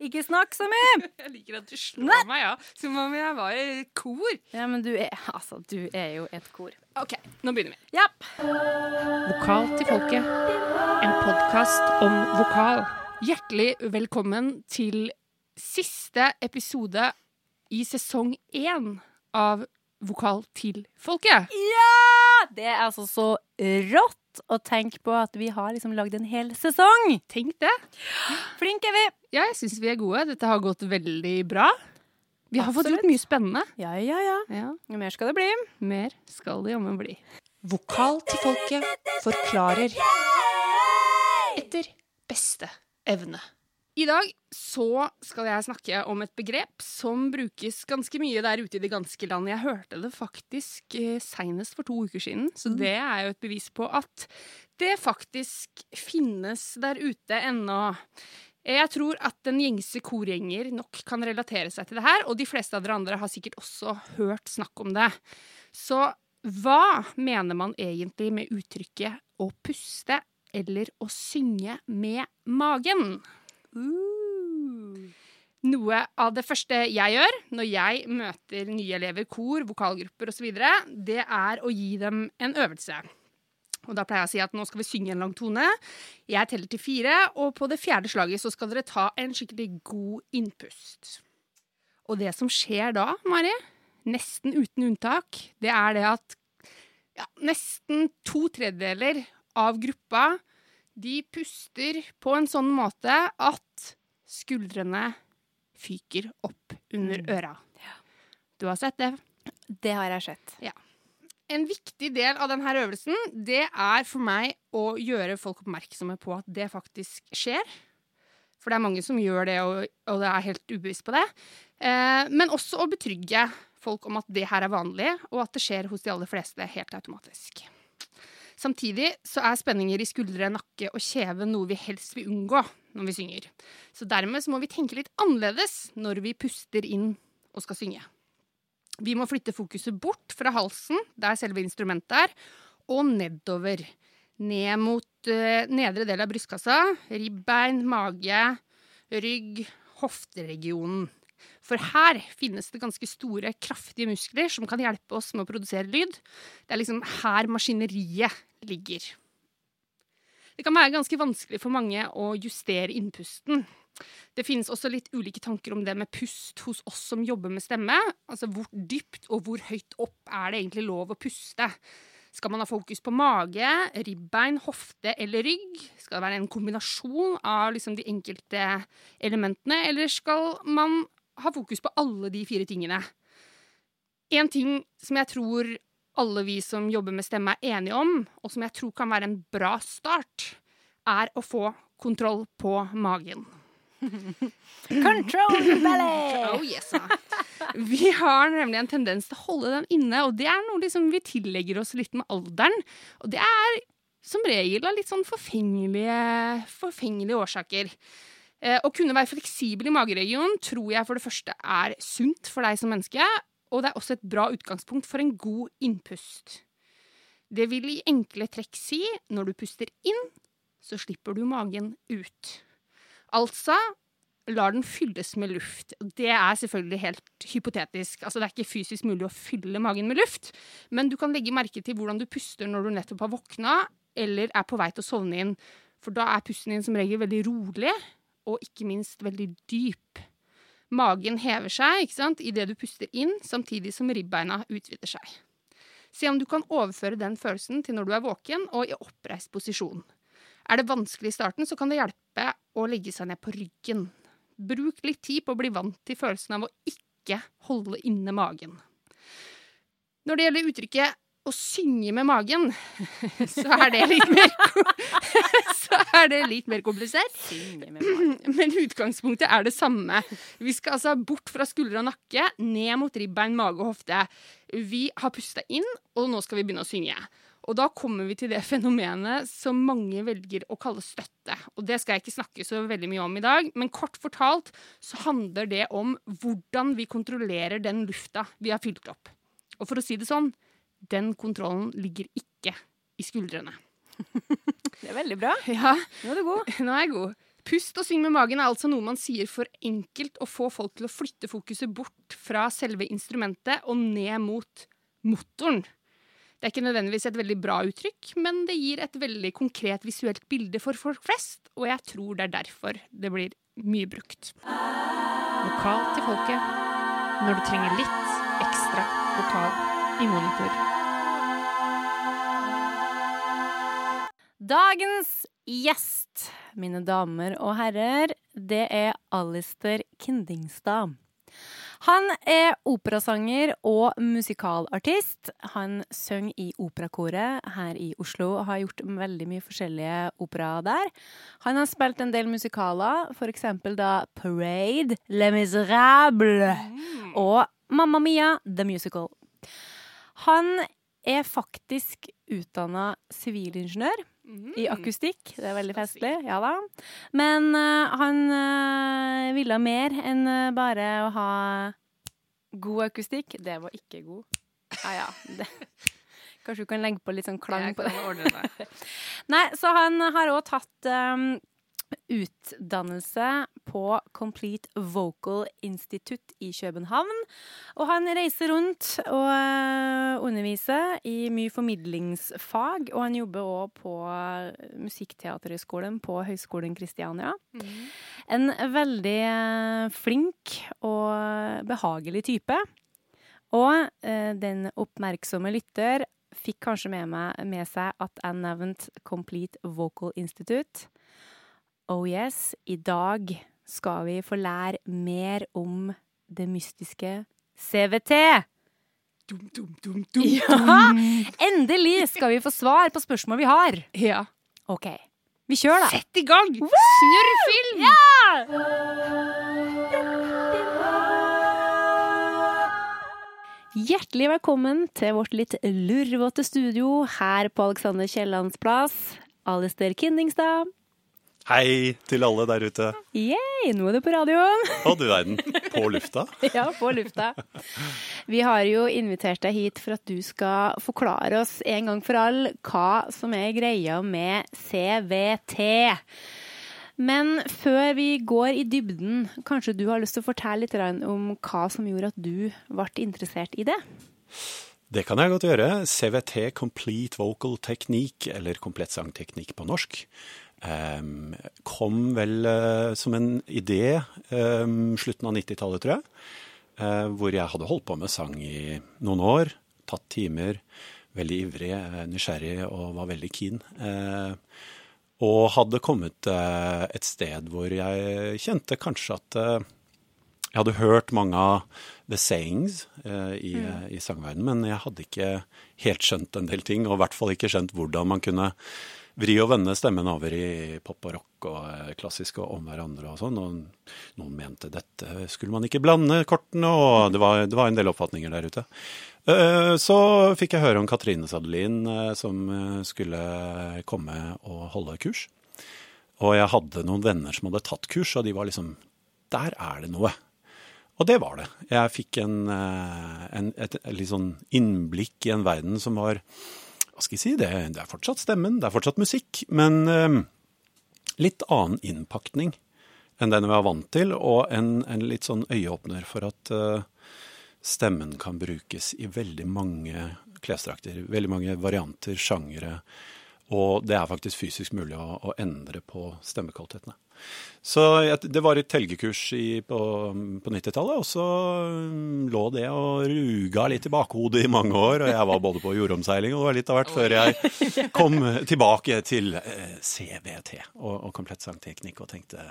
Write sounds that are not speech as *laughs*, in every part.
Ikke snakk så mye! *laughs* Jeg liker at du slår meg, ja. Som om jeg var i kor. Ja, men du er Altså, du er jo et kor. OK, nå begynner vi. Japp. Vokal til folket. En podkast om vokal. Hjertelig velkommen til siste episode i sesong én av Vokal til folket. Ja! Det er altså så rått å tenke på at vi har liksom lagd en hel sesong. Tenk det. Flinke er vi. Ja, jeg syns vi er gode. Dette har gått veldig bra. Vi har fått gjort mye spennende. Ja, ja, ja. Ja, mer skal det bli. Mer skal det jammen bli. Vokal til folket forklarer etter beste evne. I dag så skal jeg snakke om et begrep som brukes ganske mye der ute i det ganske land. Jeg hørte det faktisk eh, seinest for to uker siden, så det er jo et bevis på at det faktisk finnes der ute ennå. Jeg tror at den gjengse korgjenger nok kan relatere seg til det her, og de fleste av dere andre har sikkert også hørt snakk om det. Så hva mener man egentlig med uttrykket å puste eller å synge med magen? Noe av det første jeg gjør når jeg møter nye elever, kor, vokalgrupper osv., det er å gi dem en øvelse. Og Da pleier jeg å si at nå skal vi synge en lang tone. Jeg teller til fire, og på det fjerde slaget så skal dere ta en skikkelig god innpust. Og det som skjer da, Mari, nesten uten unntak, det er det at ja, nesten to tredjedeler av gruppa de puster på en sånn måte at skuldrene fyker opp under øra. Du har sett det? Det har jeg sett. En viktig del av denne øvelsen det er for meg å gjøre folk oppmerksomme på at det faktisk skjer. For det er mange som gjør det, og, og det er helt ubevisst på det. Eh, men også å betrygge folk om at det her er vanlig, og at det skjer hos de aller fleste helt automatisk. Samtidig så er spenninger i skuldre, nakke og kjeve noe vi helst vil unngå når vi synger. Så dermed så må vi tenke litt annerledes når vi puster inn og skal synge. Vi må flytte fokuset bort fra halsen, der selve instrumentet er, og nedover. Ned mot uh, nedre del av brystkassa, ribbein, mage, rygg, hofteregionen. For her finnes det ganske store, kraftige muskler som kan hjelpe oss med å produsere lyd. Det er liksom her maskineriet ligger. Det kan være ganske vanskelig for mange å justere innpusten. Det finnes også litt ulike tanker om det med pust hos oss som jobber med stemme. Altså hvor dypt og hvor høyt opp er det egentlig lov å puste? Skal man ha fokus på mage, ribbein, hofte eller rygg? Skal det være en kombinasjon av liksom de enkelte elementene, eller skal man ha fokus på alle de fire tingene? En ting som jeg tror alle vi som jobber med stemme er enige om, og som jeg tror kan være en bra start, er å få kontroll på magen. *laughs* Control belly! *laughs* Oh yes. Vi har nemlig en tendens til å holde den inne, og det er noe liksom vi tillegger oss litt med alderen. Og det er som regel av litt sånn forfengelige, forfengelige årsaker. Eh, å kunne være fleksibel i mageregionen tror jeg for det første er sunt for deg som menneske, og det er også et bra utgangspunkt for en god innpust. Det vil i enkle trekk si når du puster inn, så slipper du magen ut. Altså lar den fylles med luft. Det er selvfølgelig helt hypotetisk. Altså, det er ikke fysisk mulig å fylle magen med luft, men du kan legge merke til hvordan du puster når du nettopp har våkna eller er på vei til å sovne inn. For da er pusten din som regel veldig rolig, og ikke minst veldig dyp. Magen hever seg ikke sant, idet du puster inn, samtidig som ribbeina utvider seg. Se om du kan overføre den følelsen til når du er våken og i oppreist posisjon. Er det vanskelig i starten, så kan det hjelpe å legge seg ned på ryggen. Bruk litt tid på å bli vant til følelsen av å ikke holde inne magen. Når det gjelder uttrykket å synge med magen, *laughs* så er det litt mer, *laughs* så er det litt mer komplisert. *clears throat* Men utgangspunktet er det samme. Vi skal altså bort fra skuldre og nakke, ned mot ribbein, mage og hofte. Vi har pusta inn, og nå skal vi begynne å synge. Og da kommer vi til det fenomenet som mange velger å kalle støtte. Og det skal jeg ikke snakke så veldig mye om i dag, men kort fortalt så handler det om hvordan vi kontrollerer den lufta vi har fylt opp. Og for å si det sånn, den kontrollen ligger ikke i skuldrene. *laughs* Det er veldig bra. *laughs* Ja, Nå er du god. *laughs* nå er jeg god. Pust og syng med magen er altså noe man sier for enkelt å få folk til å flytte fokuset bort fra selve instrumentet og ned mot motoren. Det er ikke nødvendigvis et veldig bra uttrykk, men det gir et veldig konkret visuelt bilde for folk flest, og jeg tror det er derfor det blir mye brukt. Vokal til folket når du trenger litt ekstra vokal i monitor. Dagens gjest, mine damer og herrer, det er Alistair Kindingstad. Han er operasanger og musikalartist. Han synger i operakoret her i Oslo og har gjort veldig mye forskjellige operaer der. Han har spilt en del musikaler, f.eks. da Parade, Les Misérables og Mamma Mia, The Musical. Han er faktisk utdanna sivilingeniør i akustikk. Det er veldig festlig. Ja da. Men uh, han uh, ville mer enn uh, bare å ha god akustikk. Det var ikke god. Ja ja. *laughs* Kanskje du kan legge på litt sånn klang på det. *laughs* Nei, så han har òg tatt um, utdannelse på Complete Vocal Institute i København. Og han reiser rundt og uh, underviser i mye formidlingsfag. Og han jobber òg på Musikkteaterhøgskolen på Høgskolen Kristiania. En veldig uh, flink og behagelig type. Og uh, den oppmerksomme lytter fikk kanskje med, meg, med seg at jeg nevnte Complete Vocal Institute. Oh yes, i dag skal vi få lære mer om det mystiske CVT. Dum, dum, dum, dum, Ja! Endelig skal vi få svar på spørsmål vi har. Ja. OK, vi kjører, da. Sett i gang! Snurr film! Ja! Hjertelig velkommen til vårt litt lurvete studio her på Alexander Kiellands plass. Alistair Kindingstad. Hei til alle der ute. Yay, nå er du på radioen! Å, du verden. På lufta. *laughs* Ja, på lufta. Vi har jo invitert deg hit for at du skal forklare oss en gang for all hva som er greia med CVT. Men før vi går i dybden, kanskje du har lyst til å fortelle litt om hva som gjorde at du ble interessert i det? Det kan jeg godt gjøre. CVT, Complete Vocal Technique, eller komplett sangteknikk på norsk, kom vel eh, som en idé em, slutten av 90-tallet, tror jeg. eh, hvor jeg hadde holdt på med sang i noen år, tatt timer, veldig ivrig, eh, nysgjerrig og var veldig keen. Og hadde kommet et sted hvor jeg kjente kanskje at jeg hadde hørt mange av the sayings eh, i, i sangverdenen, men jeg hadde ikke helt skjønt en del ting, og i hvert fall ikke skjønt hvordan man kunne vri og vende stemmen over i pop og rock og eh, klassisk og om hverandre og sånn. Og noen mente dette skulle man ikke blande kortene, og det var, det var en del oppfatninger der ute. Eh, Så fikk jeg høre om Katrine Sadelin eh, som skulle komme og holde kurs. Og jeg hadde noen venner som hadde tatt kurs, og de var liksom Der er det noe. Og det var det. Jeg fikk en, en, et, et, et litt sånn innblikk i en verden som var Hva skal jeg si? Det, det er fortsatt stemmen, det er fortsatt musikk, men eh, litt annen innpakning enn den vi er vant til, og en, en litt sånn øyeåpner for at eh, stemmen kan brukes i veldig mange klesdrakter, veldig mange varianter, sjangere, og det er faktisk fysisk mulig å, å endre på stemmekvalitetene. Så det var et telgekurs i, på, på 90-tallet, og så mm, lå det og ruga litt i bakhodet i mange år, og jeg var både på jordomseiling og litt av hvert før jeg kom tilbake til eh, CVT og, og komplett sangteknikk og tenkte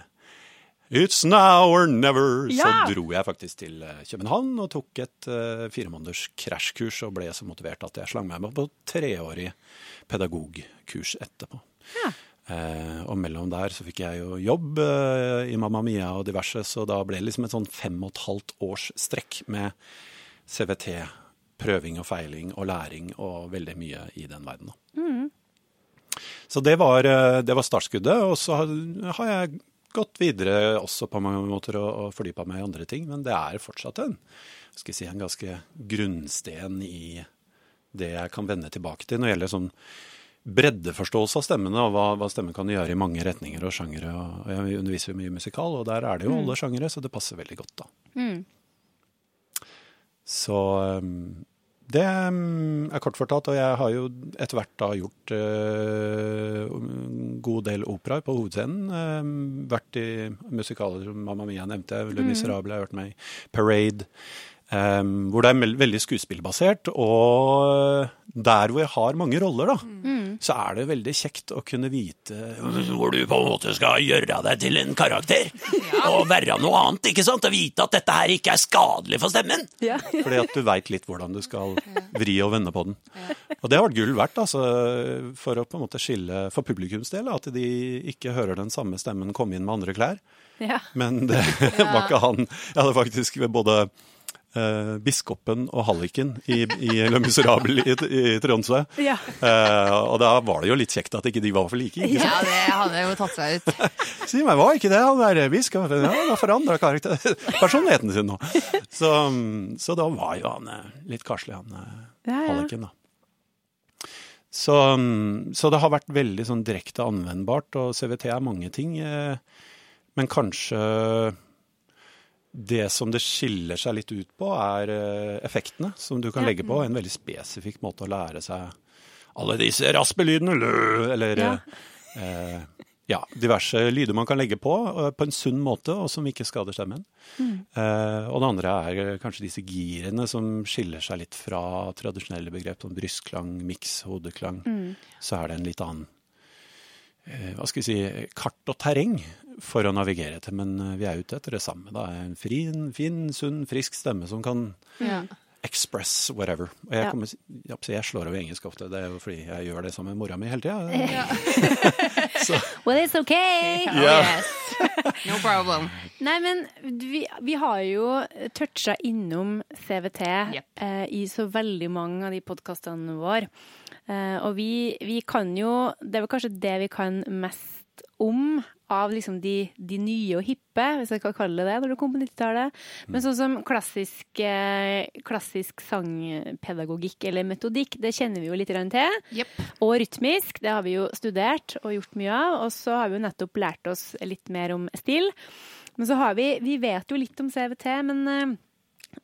It's now or never! Ja! Så dro jeg faktisk til eh, København og tok et uh, fire måneders krasjkurs og ble så motivert at jeg slang meg med på treårig pedagogkurs etterpå. Ja. Eh, og mellom der så fikk jeg jo jobb eh, i Mamma Mia og diverse, så da ble det liksom et sånn fem og et halvt års strekk med CVT, prøving og feiling og læring og veldig mye i den verden. Mm. Så det var, eh, det var startskuddet, og så har, har jeg gått videre også på mange måter og, og fordypa meg i andre ting, men det er fortsatt en, skal jeg si, en ganske grunnsten i det jeg kan vende tilbake til når det gjelder sånn breddeforståelse av stemmene, og hva, hva stemmen kan gjøre i mange retninger og sjangere. Jeg underviser jo mye musikal, og der er det jo alle sjangere, så det passer veldig godt, da. Mm. Så um, det um, er kort fortalt, og jeg har jo etter hvert da gjort uh, en god del operaer på hovedscenen. Um, vært i musikaler som Mamma Mia nevnte, Le Miserable jeg har vært med i, Parade. Um, hvor det er veldig skuespillbasert, og der hvor jeg har mange roller, da, så er det veldig kjekt å kunne vite hvor du på en måte skal gjøre deg til en karakter. *laughs* Og være noe annet, ikke sant? Og vite at dette her ikke er skadelig for stemmen. Ja. *laughs* Fordi at du veit litt hvordan du skal vri og vende på den. Og det har vært gull verdt, altså, for å på en måte skille for publikums del, at de ikke hører den samme stemmen komme inn med andre klær. Ja. Men det *laughs* var ikke han. Jeg hadde faktisk både eh, biskopen og halliken i, i Le Miserable i, i Tromsø. Ja. Eh, og da var det jo litt kjekt at ikke de var for like. Ikke? Ja, det hadde jo tatt seg ut. *laughs* Si meg, var ikke det han der biskopen? Ja, han har forandra personligheten sin nå. Så, så da var jo han eh, litt karslig, han eh, Ja, ja. halliken, da. Så, så det har vært veldig sånn direkte anvendbart, og CVT er mange ting. eh, Men kanskje det som det skiller seg litt ut på, er eh, effektene som du kan Ja. legge på. En veldig spesifikk måte å lære seg alle disse raspelydene, eller Ja. eh, ja, diverse lyder man kan legge på eh, på en sunn måte, og som ikke skader stemmen. Eh, og det andre er eh, kanskje disse girene som skiller seg litt fra tradisjonelle begrep som brystklang, miks, hodeklang. Så er det en litt annen eh, hva skal vi si, kart og terreng for å navigere etter, men eh, vi er ute etter det samme. Da. En fin, fin, sunn, frisk stemme som kan Ja. express whatever. Og jeg, kommer, ja, jeg slår av engelsk ofte, det er jo fordi jeg gjør det sammen med mora mi hele tida. *laughs* *laughs* Well, it's okay! Oh, yes. *laughs* No problem. Nei, men vi, vi har jo toucha innom CVT yep. eh, i så veldig mange av de podkastene våre. Eh, og vi, vi kan jo Det er vel kanskje det vi kan mest om av liksom de, de nye og hippe, hvis jeg kan kalle det det, når du kom på 90-tallet. Men sånn som klassisk, eh, klassisk sangpedagogikk eller metodikk, det kjenner vi jo litt til. Yep. Og rytmisk, det har vi jo studert og gjort mye av. Og så har vi jo nettopp lært oss litt mer om stil. Men så har vi Vi vet jo litt om CVT, men eh,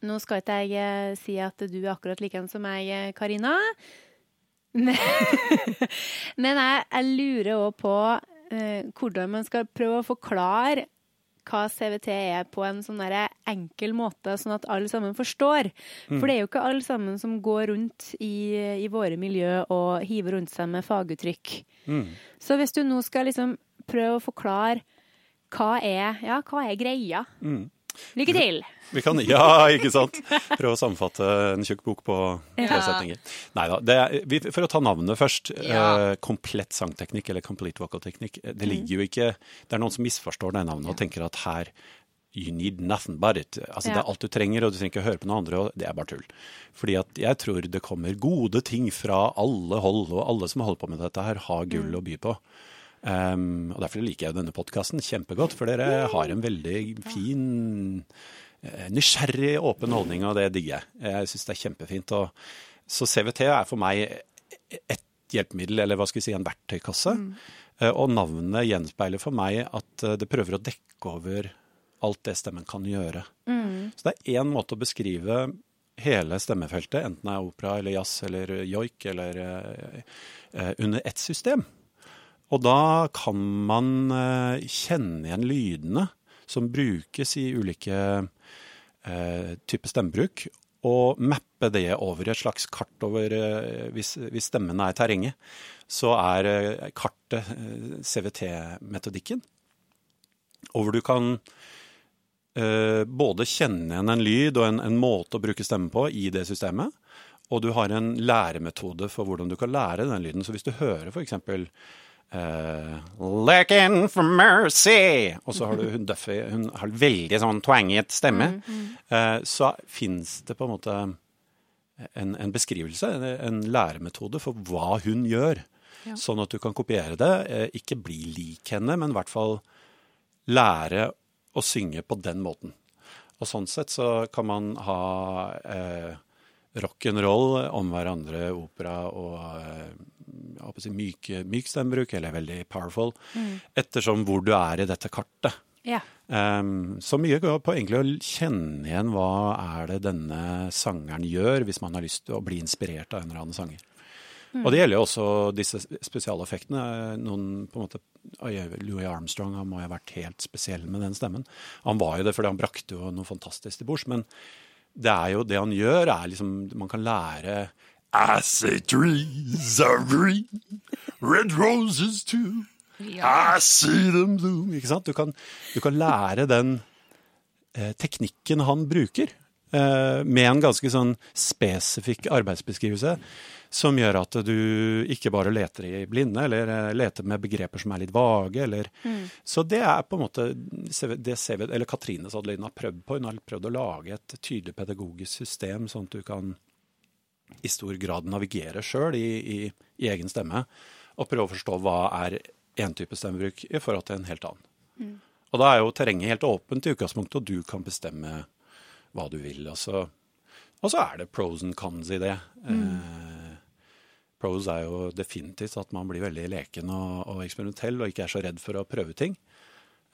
nå skal ikke jeg eh, si at du er akkurat likeens som meg, Karina. *laughs* Men, men jeg, jeg lurer òg på hvordan man skal prøve å forklare hva CVT er på en sånn enkel måte, sånn at alle sammen forstår. For det er jo ikke alle sammen som går rundt i, i våre miljø og hiver rundt seg med faguttrykk. Mm. Så hvis du nå skal liksom prøve å forklare hva er, ja, hva er greia? Mm. Lykke til! Vi kan, ja, ikke sant? Prøve å sammenfatte en tjukk bok på tre Ja. setninger. Neida, det er, For å ta navnet først. Ja. Eh, komplett sangteknikk, eller complete vocal-teknikk. eh, Mm. Det ligger jo ikke Det er noen som misforstår det navnet og tenker at her You need nothing but it. Altså, Det er alt du trenger, og du trenger ikke høre på noen andre. og Det er bare tull. Fordi at jeg tror det kommer gode ting fra alle hold, og alle som holder på med dette her, har gull Mm. å by på. Um, og Derfor liker jeg denne podkasten kjempegodt, for dere har en veldig fin eh, nysgjerrig, åpen holdning, og det digger jeg. Jeg syns det er kjempefint. Og, så CVT er for meg et hjelpemiddel, eller hva skal vi si, en verktøykasse. Eh, Og navnet gjenspeiler for meg at eh, det prøver å dekke over alt det stemmen kan gjøre. Så det er én måte å beskrive hele stemmefeltet, enten det er opera eller jazz eller joik eller eh, under ett system. Og da kan man eh, kjenne igjen lydene som brukes i ulike eh, typer stemmebruk, og mappe det over et slags kart over eh, hvis, hvis stemmen er terrenget. Så er kartet CVT-metodikken. Og hvor du kan både kjenne igjen en lyd og en, en måte å bruke stemme på i det systemet, og du har en læremetode for hvordan du kan lære den lyden. Så hvis du hører for eksempel eh, 'Looking for mercy', og så har du hun Duffy, hun har veldig sånn twanget stemme, eh, så fins det på en måte en, en beskrivelse, en, en læremetode for hva hun gjør. Sånn at du kan kopiere det. Uh, ikke bli lik henne, men i hvert fall lære å synge på den måten. Og sånn sett så kan man ha eh, rock'n'roll om hverandre, opera og eh, si myk, myk stemmebruk, eller veldig powerful, ettersom hvor du er i dette kartet. Ja. Um, så mye går på egentlig å kjenne igjen hva er det denne sangeren gjør, hvis man har lyst til å bli inspirert av en eller annen sanger. Og det gjelder jo også disse spesialeffektene. Noen på en måte, Louis Armstrong han må ha vært helt spesiell med den stemmen. Han var jo det fordi han brakte jo noe fantastisk til bords. Men det er jo det han gjør, er liksom Man kan lære I see trees are green, red roses too. I see them bloom. Ikke sant? Du kan, du kan lære den eh, teknikken han bruker, eh, med en ganske sånn spesifikk arbeidsbeskrivelse, som gjør at du ikke bare leter i blinde, eller eh, leter med begreper som er litt vage, eller Så det er på en måte det CV, eller Katrine Sadelin har prøvd på. Hun har prøvd å lage et tydelig pedagogisk system, sånn at du kan i stor grad navigere sjøl i, i, i egen stemme, og prøve å forstå hva er én type stemmebruk i forhold til en helt annen. Og da er jo terrenget helt åpent i utgangspunktet, og du kan bestemme hva du vil. Og så, og så er det pros and cons i det. Eh, pros er jo definitivt at man blir veldig leken og, og eksperimentell, og ikke er så redd for å prøve ting.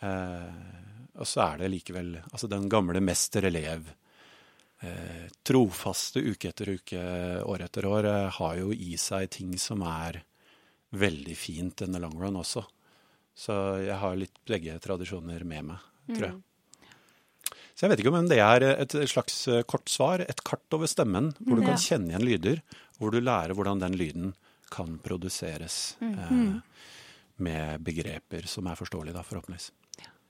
Eh, og så er det likevel altså den gamle mester-elev eh, trofaste uke etter uke, år etter år, eh, har jo i seg ting som er veldig fint in the long run også. Så jeg har litt begge tradisjoner med meg, tror jeg. Så jeg vet ikke om det er et slags eh, kort svar, et kart over stemmen, hvor du Ja. kan kjenne igjen lyder, hvor du lærer hvordan den lyden kan produseres eh, med begreper som er forståelige, da, forhåpentligvis.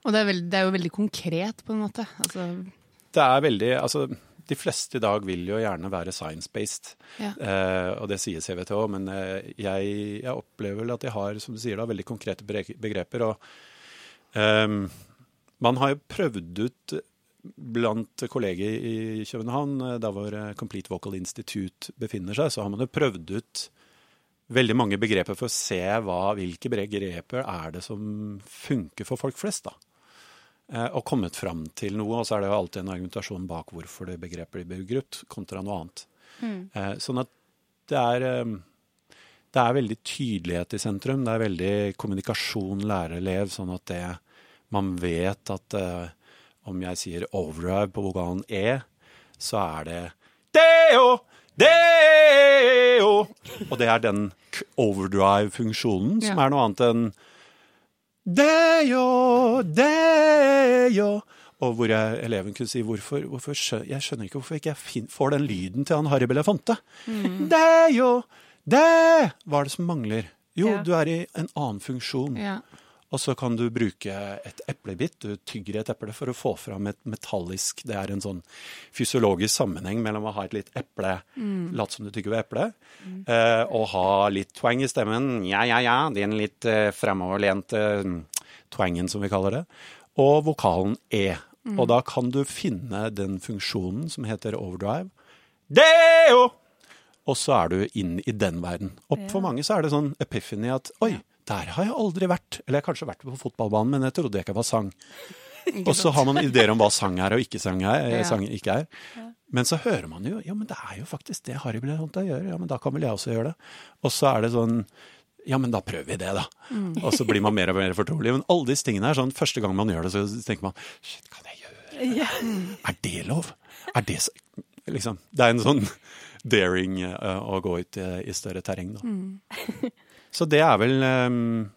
Og det er, veld, det er jo veldig konkret, på en måte. Altså, Det er veldig Altså, de fleste i dag vil jo gjerne være science-based, Ja. eh, og det sier CVT òg, men eh, jeg, jeg opplever vel at jeg har, som du sier, da, veldig konkrete begreper. Og ehm, man har jo prøvd ut blant kolleger i København, eh, der hvor eh, Complete Vocal Institute befinner seg, så har man jo prøvd ut veldig mange begreper for å se hva, hvilke begreper er det som funker for folk flest. da eh, og kommet fram til noe, og så er det jo alltid en argumentasjon bak hvorfor det begrepet blir brukt, kontra noe annet. Mm. Sånn at det er det er veldig tydelighet i sentrum. Det er veldig kommunikasjon lærer-elev, sånn at det, man vet at om jeg sier overdrive på vokalen E, så er det deo, deo. Og det er den overdrive-funksjonen som Ja. er noe annet enn Deo, deo. Og hvor jeg, eleven kunne si hvorfor, hvorfor Jeg skjønner ikke hvorfor ikke jeg fin, får den lyden til han Harry Belafonte. Deo, «deo», Hva er det som mangler? Jo, Ja. du er i en annen funksjon. ja. Og så kan du bruke et eplebitt. Du tygger et eple for å få fram et metallisk Det er en sånn fysiologisk sammenheng mellom å ha et litt eple, late som du tygger ved eplet, eh, og ha litt twang i stemmen. Ja, ja, ja. Den litt eh, fremoverlente mm, twangen, som vi kaller det. Og vokalen E. Og da kan du finne den funksjonen som heter overdrive. Deo! Og så er du inn i den verden. Og for mange så er det sånn epiphany at oi, der har jeg aldri vært. Eller jeg har kanskje vært på fotballbanen, men jeg trodde jeg ikke var sang. *laughs* Og så har man ideer om hva sang er og ikke sang er. eh, Ja. sang ikke er. Men så hører man jo ja, men det er jo faktisk det Harry Belafonte gjør. Ja, men da kan vel jeg også gjøre det. Og så er det sånn ja, men da prøver vi det, da. Og så blir man mer og mer fortrolig. Men alle disse tingene er sånn, første gang man gjør det, så tenker man shit, kan jeg gjøre det? Er det lov? Er det så Liksom. Det er en sånn *laughs* daring uh, å gå ut i, i større terreng, da. *laughs* Så det er vel um,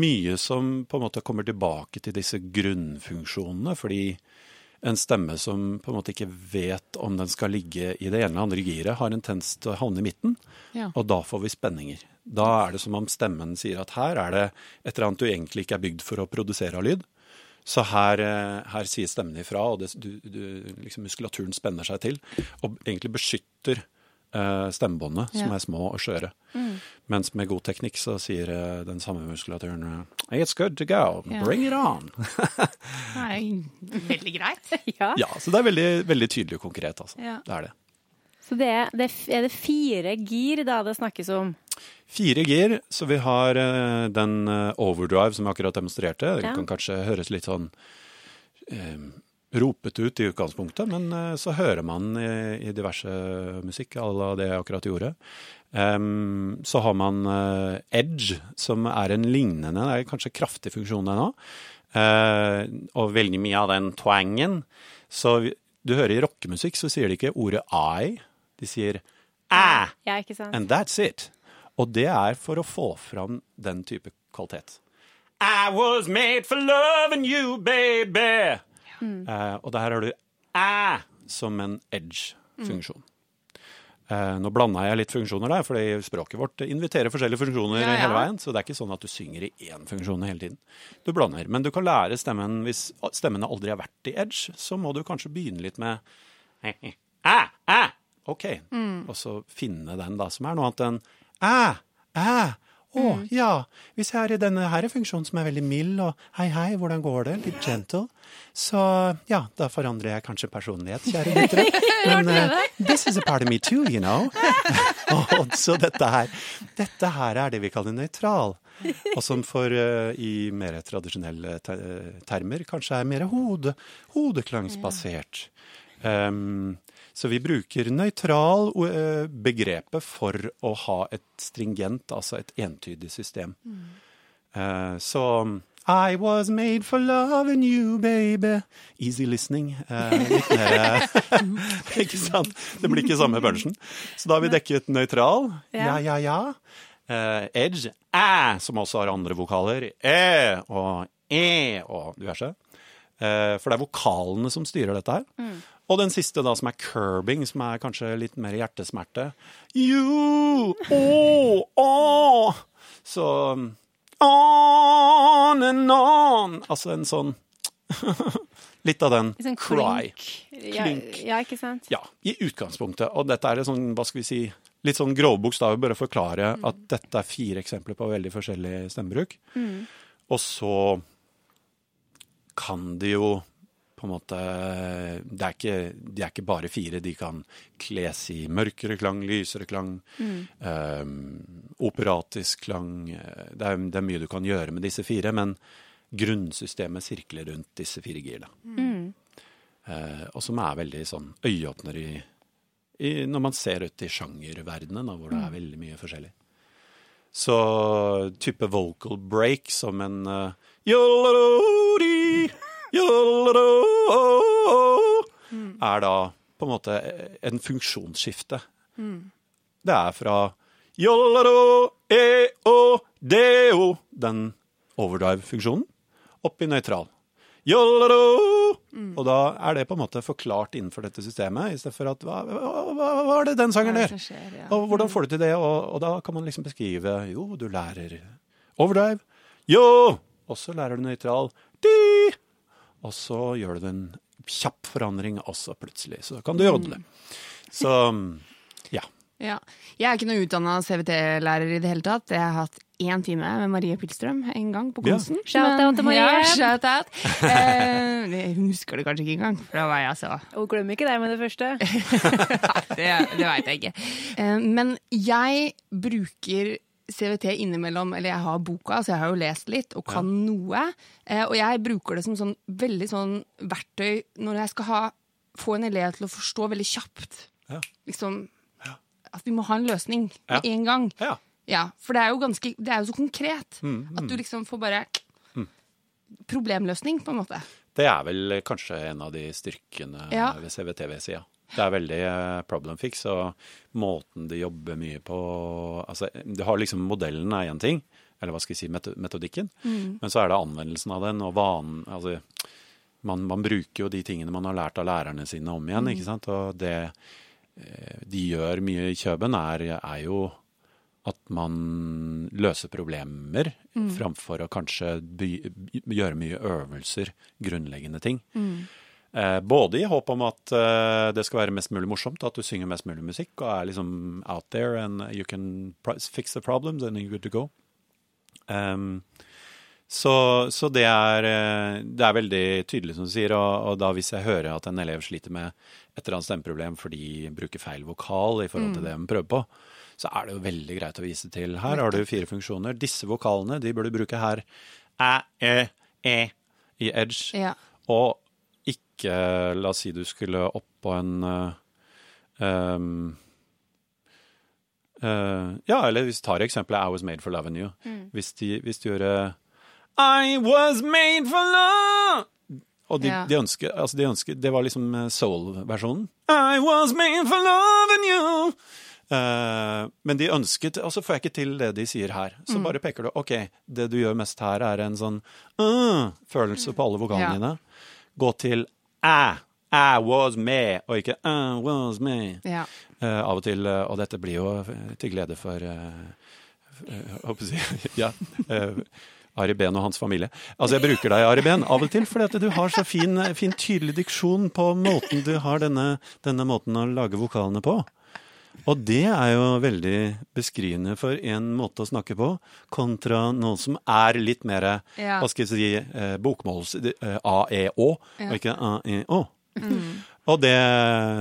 mye som på en måte kommer tilbake til disse grunnfunksjonene, fordi en stemme som på en måte ikke vet om den skal ligge i det ene eller andre giret, har en tendens til å havne i midten, Ja. og da får vi spenninger. Da er det som om stemmen sier at her er det et eller annet du egentlig ikke er bygd for å produsere av lyd. Så her, eh, her sier stemmen ifra, og det, du, du, liksom muskulaturen spenner seg til, og egentlig beskytter eh, stemmebåndet, som Ja. er små og skjøre. Mens med god teknikk så sier eh, den samme muskulaturen eh, It's good to go, Ja. bring it on. *laughs* Nei, veldig greit. *laughs* Ja. ja, så det er veldig, veldig tydelig og konkret, altså. Ja. Det er det. Så det er, det er- er det fire gir da det snakkes om? Fire gir, så vi har eh, den overdrive som jeg akkurat demonstrerte. Det Ja. kan kanskje høres litt sånn eh, ropet ut i utgangspunktet, men eh, så hører man i, i diverse musikk, à la det jeg akkurat gjorde. Um, så har man uh, edge, som er en lignende, det er kanskje kraftig funksjon ennå. Uh, og veldig mye av den twangen. Så vi- du hører i rockemusikk så sier de ikke ordet I, de sier æ, Ja, and that's it. Og det er for å få fram den type kvalitet. I was made for loving you, baby. Eh, og der har du æ som en edge-funksjon. Eh, nå blanda jeg litt funksjoner der, fordi språket vårt inviterer forskjellige funksjoner Ja, ja. hele veien. Så det er ikke sånn at du synger i én funksjon hele tiden. Du blander. Men du kan lære stemmen hvis stemmene aldri har vært i edge, så må du kanskje begynne litt med *laughs* æ, æ. OK. Og så finne den, da, som er noe annet enn æ, æ. Å, ja. Hvis jeg er i denne her funksjonen som er veldig mild og hei, hei, hvordan går det? Litt gentle. Så ja, da forandrer jeg kanskje personlighet, kjære *laughs* lyttere. Men uh, this is a part of me too, you know. *laughs* og så dette her. Dette her er det vi kaller nøytral. Og som for uh, i mer tradisjonelle te- termer kanskje er mer hode, hodeklangsbasert. Um, så vi bruker nøytral eh, begrepet for å ha et stringent, altså et entydig system. Eh, så I was made for loving you, baby. Easy listening. Uh, litt mer *laughs* Ikke sant? Det blir ikke samme bunchen. Så da har vi dekket nøytral. Ja, ja, ja. Uh, edge. Æ, som også har andre vokaler. Æ og e og diverse. For det er vokalene som styrer dette her. Og den siste, da, som er curbing, som er kanskje litt mer hjertesmerte. You, oh, oh. Så on and on. Altså en sånn *laughs* Litt av den sånn cry. klink. Ja, ja, ikke sant? Ja, i utgangspunktet. Og dette er sånn, hva skal vi si, litt sånn grovbokstaver, bare forklare at dette er fire eksempler på veldig forskjellig stemmebruk. Og så kan det jo på en måte det er, ikke, de er ikke bare fire. De kan kles i mørkere klang, lysere klang, eh, operatisk klang. eh, Det er, det er mye du kan gjøre med disse fire, men grunnsystemet sirkler rundt disse fire girene. Eh, og som er veldig sånn øyeåpner i, i Når man ser ut i sjangerverdenen, hvor det er veldig mye forskjellig. Så type vocal break som en uh, yodelodi, yodelodo, er da på en måte en funksjonsskifte. Det er fra jollaro, e-o, D-O, den overdrive-funksjonen, opp i nøytral. Yodelodo, og da er det på en måte forklart innenfor dette systemet, i stedet for at hva, hva, hva, er det den sangen er der? skjer, ja. Og hvordan får du til det? Og, og da kan man liksom beskrive Jo, du lærer overdrive. Jo! Og så lærer du nøytral. Di! Og så gjør du en kjapp forandring også plutselig. Så da kan du jodle. Så ja. Ja. Jeg er ikke noe utdanna CVT-lærer i det hele tatt. Jeg har hatt én time med Marie Pilstrøm en gang på Ja. Shout out til Marie. Ja, shout out. Eh, jeg husker det kanskje ikke engang, for da var jeg så Og glemmer ikke deg med det første. *laughs* Det, det veit jeg ikke. Eh, Men jeg bruker CVT innimellom, eller jeg har boka, så jeg har jo lest litt og kan noe. Eh, Og jeg bruker det som sånn veldig sånn verktøy når jeg skal ha, få en elev til å forstå veldig kjapt. Ja. Liksom at vi må ha en løsning Ja. med en gang. ja. Ja, for det er jo ganske Det er jo så konkret. Mm, At du liksom får bare Problemløsning, på en måte. Det er vel kanskje en av de styrkene Ja. ved CVTV-sida. Det er veldig eh, problem fix, og måten de jobber mye på altså, Du har liksom modellen er én ting, eller hva skal jeg si, metodikken. metodikken. Men så er det anvendelsen av den, og vanen altså, man, man bruker jo de tingene man har lært av lærerne sine om igjen, ikke sant. Og det eh, de gjør mye i Kjøben, er, er jo at man løser problemer framfor å kanskje by, gjøre mye øvelser, grunnleggende ting. Eh, både i håp om at eh, det skal være mest mulig morsomt, at du synger mest mulig musikk og er liksom out there and you can fix the problems and you're good to go. Um, så, så det, er, eh, det er veldig tydelig, som du sier. Og, og da hvis jeg hører at en elev sliter med et eller annet stemmeproblem fordi de bruker feil vokal i forhold til det de prøver på, så er det jo veldig greit å vise til. Her har du fire funksjoner. Disse vokalene de bør du bruke her. Æ, æ, e i edge. Ja. Og ikke La oss si du skulle opp på en um, Uh, Ja, eller hvis vi tar eksempelet I was made for loving you. Hvis, de, hvis de gjør uh, I was made for love Og de, Ja. de ønsker, altså de ønsker Det var liksom eh, soul-versjonen. I was made for loving you. Uh, men de ønsket Og så får jeg ikke til det de sier her. Så Mm. bare peker du OK, det du gjør mest her, er en sånn uh, følelse på alle vokalene Ja. dine. Gå til æ. I was me, og ikke I was me. Ja. Uh, av og til, eh, og dette blir jo eh, til glede for uh, *laughs* ja, uh, Ari Behn og hans familie. Altså, jeg bruker deg, Ari Behn, av og til, fordi at du har så fin, fin tydelig diksjon på måten du har denne, denne måten å lage vokalene på. Og det er jo veldig beskrivende for en måte å snakke på, kontra noe som er litt mer, Ja. hva skal jeg si, eh, bokmåls, eh, A-E-Å, og ikke A-E-Å. Og det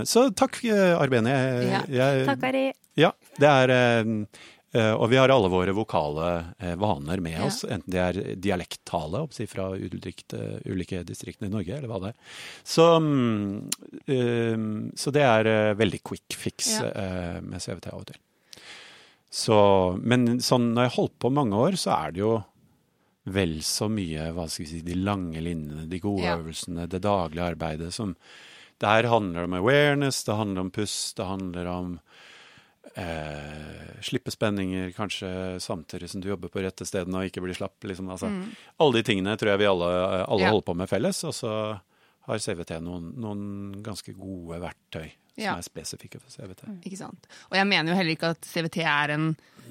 Så takk, Arbeni. Jeg, Ja. jeg, Takk, Ari. ja, det er eh, eh, Og vi har alle våre vokale eh, vaner med Ja. oss, enten det er dialekttale fra ulikt, eh, ulike distriktene i Norge, eller hva det er. Så, mm, eh, så det er eh, veldig quick fix Ja. eh, med CVT av og til. Så, men sånn når jeg har holdt på mange år, så er det jo vel så mye hva skal vi si, de lange linjene, de gode Ja. øvelsene, det daglige arbeidet som Der handler det om awareness, det handler om pust, det handler om eh, slippe spenninger, kanskje samtidig som du jobber på rette stedene og ikke blir slapp. Liksom, altså. Alle de tingene tror jeg vi alle, alle Mm. Ja. holder på med felles. Og så har CVT noen, noen ganske gode verktøy Ja. som er spesifikke for CVT. Ikke sant. Og jeg mener jo heller ikke at CVT er en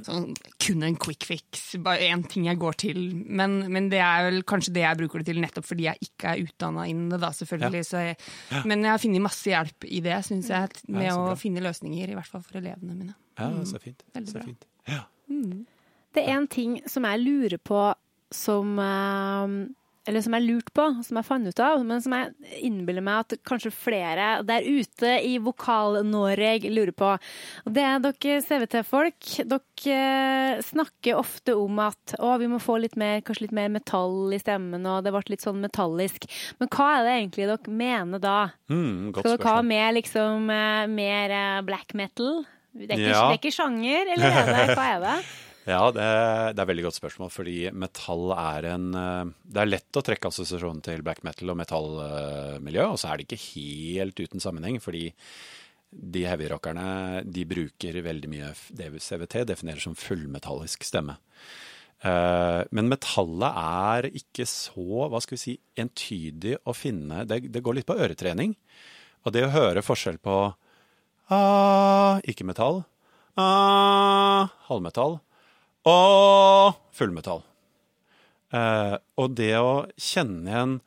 sånn, kun en quick fix, bare én ting jeg går til. Men, men det er vel kanskje det jeg bruker det til nettopp fordi jeg ikke er utdanna innen det, da, selvfølgelig. Så jeg, Men jeg har funnet masse hjelp i det, syns jeg, med Ja, å finne løsninger, i hvert fall for elevene mine. Ja, så fint. Veldig Så bra. fint. Ja. Det er en ting som jeg lurer på som eh, Eller som jeg lurte på, som jeg fant ut av, men som jeg innbiller meg at kanskje flere der ute i Vokal-Norge lurer på. Og det er dere CVT-folk. Dere snakker ofte om at å, vi må få litt mer, kanskje litt mer metall i stemmen, og det ble litt sånn metallisk. Men hva er det egentlig dere mener da? Mm, Skal dere ha mer, liksom, eh, mer eh, black metal? Det er, ikke, Ja. det er ikke sjanger, eller er det, hva er det? *laughs* Ja, det, det er veldig godt spørsmål, fordi metall er en eh, Det er lett å trekke assosiasjonen til black metal og metallmiljø, og så er det ikke helt uten sammenheng, fordi de heavyrockerne de bruker veldig mye CVT definerer som fullmetallisk stemme. Eh, men metallet er ikke så hva skal vi si, entydig å finne Det, det går litt på øretrening. Og det å høre forskjell på ah, ikke-metall, ah, halvmetall og fullmetall. Eh, og det å kjenne igjen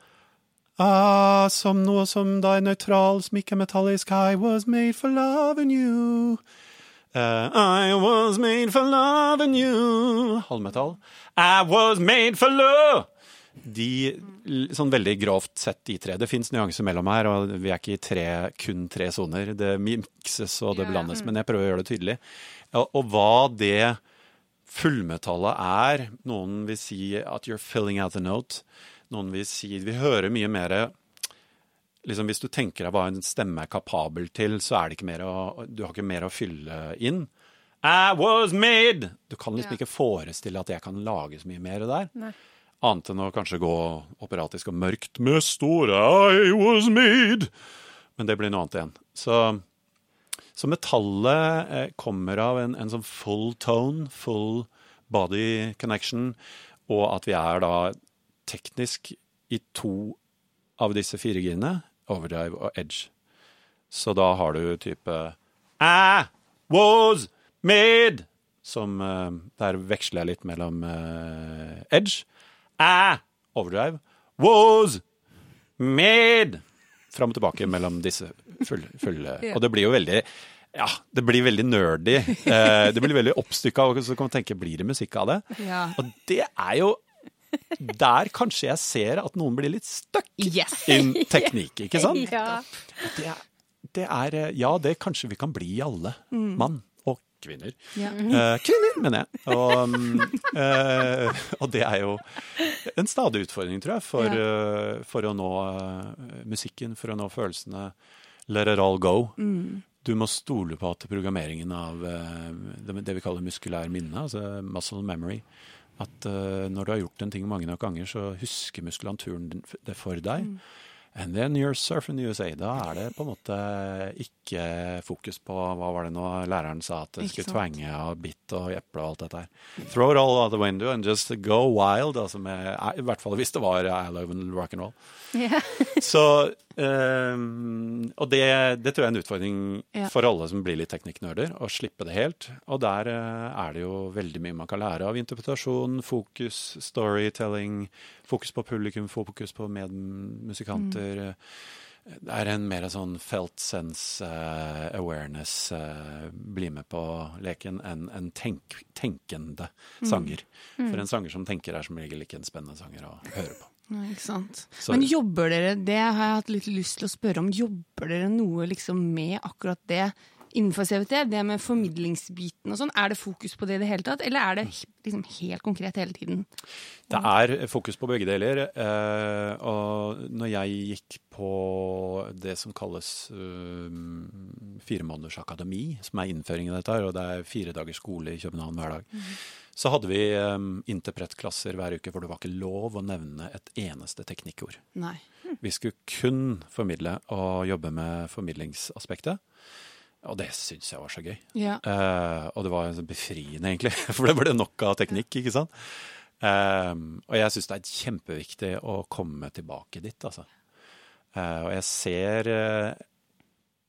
ah, som noe som da er nøytral, som ikke er metallisk I was made for loving you. Uh, I was made for loving you. Halvmetall. I was made for love. De, sånn veldig grovt sett, de tre. Det fins nyanser mellom her, og vi er ikke i tre, kun tre soner. Det mikses og det blandes, men jeg prøver å gjøre det tydelig. Og, og hva det fullmetallet er Noen vil si at you're filling out the note. Noen vil si Vi hører mye mer liksom Hvis du tenker deg hva en stemme er kapabel til, så er det ikke mer å, du har ikke mer å fylle inn. I was made! Du kan liksom Ja. ikke forestille at jeg kan lage så mye mer der. Nei. Annet enn å kanskje gå operatisk og mørkt med store I was made. Men det blir noe annet igjen. Så, så metallet eh, kommer av en, en sånn full tone, full body connection, og at vi er da teknisk i to av disse fire girene, overdrive og edge. Så da har du type I was made, som eh, Der veksler jeg litt mellom eh, edge. I, overdrive, was made. Fram og tilbake mellom disse fulle, *laughs* fulle. Og det blir jo veldig ja, det blir veldig nerdy. Eh, det blir veldig oppstykka, og så kan man tenke blir det musikk av det? Ja. Og det er jo der kanskje jeg ser at noen blir litt stuck Yes! in teknikk, ikke sant? *laughs* Ja. Det det er eh, Ja, det kanskje vi kan bli alle. Mann og kvinner. Ja. Eh, kvinner, mener jeg. Og, mm, eh, og det er jo en stadig utfordring, tror jeg, for, eh, for å nå eh, musikken, for å nå følelsene. Let it all go. Du må stole på at programmeringen av eh, det, vi kaller muskulær minne, altså muscle memory, at når du har gjort en ting mange nok ganger, så husker muskulaturen det for deg. And then you're surfing the USA. Da er det på en måte ikke fokus på hva var det nå læreren sa, at det skulle tvenge tvange og bitt og eple og alt dette her. Throw it all out the window and just go wild. Altså med, I hvert fall hvis det var I love and rock and roll. Yeah. Så, ehm, og det, det tror jeg er en utfordring Ja. for alle som blir litt teknikknerder, å slippe det helt. Og der uh, er det jo veldig mye man kan lære av interpretasjon, fokus, storytelling, fokus på publikum, fokus på medmusikanter. Det er en mer sånn felt sense uh, awareness, eh, bli med på leken, enn en tenk, tenkende sanger. For en sanger som tenker er som regel ikke en spennende sanger å høre på. Ikke sant. Så- Men jobber dere, det har jeg hatt litt lyst til å spørre om, jobber dere noe liksom med akkurat det innenfor CVT? Det med formidlingsbiten og sånn, er det fokus på det i det hele tatt, eller er det liksom helt konkret hele tiden? Det er fokus på begge deler. Eh, og når jeg gikk på det som kalles uh, fire måneders akademi, som er innføringen i dette, og det er fire dagers skole i København hver dag, så hadde vi um, interpretklasser hver uke hvor det var ikke lov å nevne et eneste teknikkord. Nei. Vi skulle kun formidle og jobbe med formidlingsaspektet. Og det syns jeg var så gøy. Ja. Uh, og det var sånn befriende, egentlig, *laughs* for det ble nok av teknikk, ikke sant. Ehm, og jeg syns det er kjempeviktig å komme tilbake dit, altså. Uh, og jeg ser eh,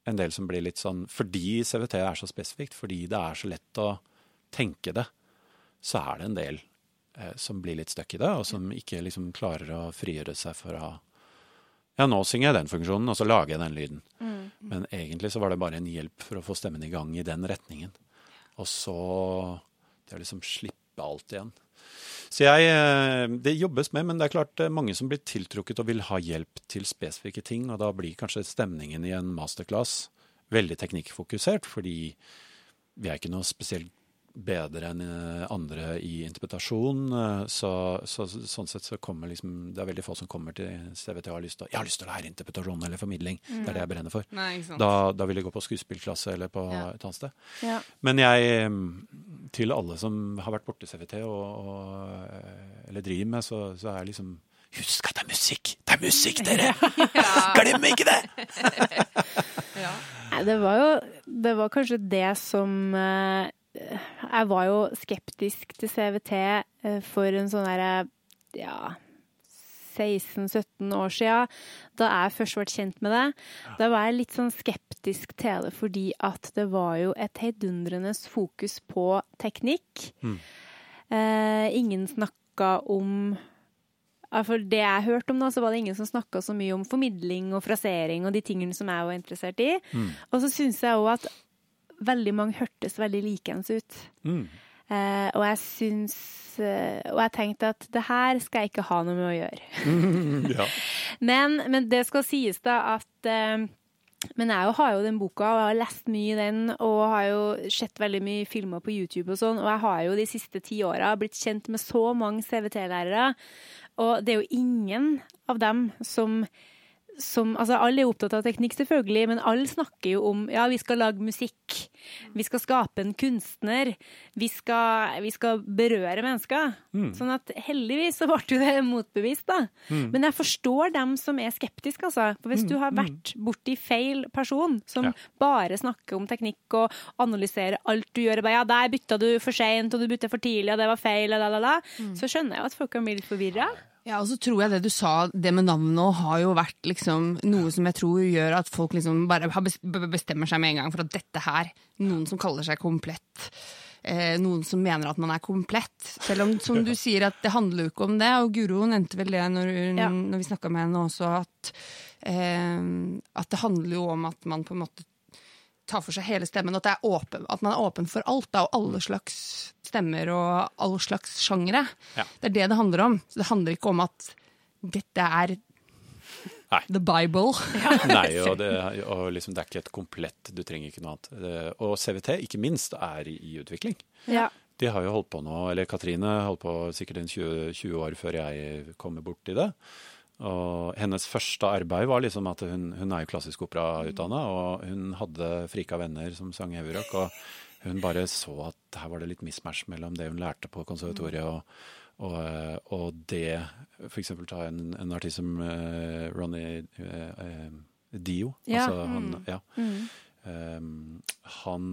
en del som blir litt sånn Fordi CVT er så spesifikt, fordi det er så lett å tenke det, så er det en del eh, som blir litt stuck i det, og som ikke liksom klarer å frigjøre seg for å Ja, nå synger jeg den funksjonen, og så lager jeg den lyden. Men egentlig så var det bare en hjelp for å få stemmen i gang i den retningen. Og så det å liksom slippe alt igjen. Så jeg, eh, Det jobbes med, men det er klart er mange som blir tiltrukket og vil ha hjelp til spesifikke ting, og da blir kanskje stemningen i en masterclass veldig teknikkfokusert, fordi vi er ikke noe spesielt bedre enn eh, andre i interpretasjon. eh, Så, så, sånn sett så kommer liksom Det er veldig få som kommer til CVT og har lyst til å Jeg har lyst til å lære interpretasjon eller formidling. Det er det jeg brenner for. Nei, ikke sant. Da, da vil jeg gå på skuespillklasse eller på Ja. et annet sted. Ja. Men jeg, mm, til alle som har vært borti CVT og, og, eh, eller driver med, så, så er liksom Husk at det er musikk! Det er musikk, dere! *laughs* Glem ikke det! *laughs* Nei, det var jo Det var kanskje det som eh, Jeg var jo skeptisk til CVT eh, for en sånn derre ja 16-17 år siden, da jeg først ble kjent med det. Da var jeg litt sånn skeptisk til det, fordi at det var jo et heidundrende fokus på teknikk. Mm. Eh, ingen snakka om For det jeg hørte om, da, så var det ingen som snakka så mye om formidling og frasering og de tingene som jeg var interessert i. Mm. Og så syns jeg òg at veldig mange hørtes veldig likens ut. Mm. Eh, og jeg syns eh, Og jeg tenkte at det her skal jeg ikke ha noe med å gjøre. *laughs* Ja. Men, men det skal sies da at eh, Men jeg har jo den boka, og jeg har lest mye i den, og har jo sett veldig mye filmer på YouTube og sånn, og jeg har jo de siste ti åra blitt kjent med så mange CVT-lærere, og det er jo ingen av dem som som, altså Alle er opptatt av teknikk, selvfølgelig, men alle snakker jo om ja, vi skal lage musikk. Vi skal skape en kunstner. Vi skal, vi skal berøre mennesker. Sånn at heldigvis så ble det motbevist, da. Men jeg forstår dem som er skeptiske, altså. For hvis du har vært borti feil person, som Ja. bare snakker om teknikk og analyserer alt du gjør, bare ja, der bytta du for seint, og du bytta for tidlig, og det var feil, og la, la, la, så skjønner jeg at folk kan bli litt forvirra. Ja, og så tror jeg det du sa, det med navnet nå, har jo vært liksom noe som jeg tror gjør at folk liksom bare bestemmer seg med en gang for at dette her, noen som kaller seg komplett, eh, noen som mener at man er komplett. Selv om, som du sier, at det handler jo ikke om det, og Guro nevnte vel det når, når vi snakka med henne også, at, eh, at det handler jo om at man på en måte tar for seg hele stemmen, at, det er åpen, at man er åpen for alt, da, og alle slags stemmer og alle slags sjangere. Ja. Det er det det handler om. Så det handler ikke om at dette er Nei. The Bible. *laughs* Nei, og, det, og liksom, det er ikke et komplett Du trenger ikke noe annet. Og CVT, ikke minst, er i, i utvikling. Ja. De har jo holdt på nå, eller Katrine holdt på sikkert en 20, 20 år før jeg kommer borti det. Og hennes første arbeid var liksom at hun, hun er jo klassisk operautdanna, og hun hadde frika venner som sang heavyrock, og hun bare så at her var det litt mismatch mellom det hun lærte på konservatoriet og, og, eh, og det F.eks. ta en, en artist som uh, Ronny uh, uh, Dio. Ja. Altså, han, ja. Mm. Um, han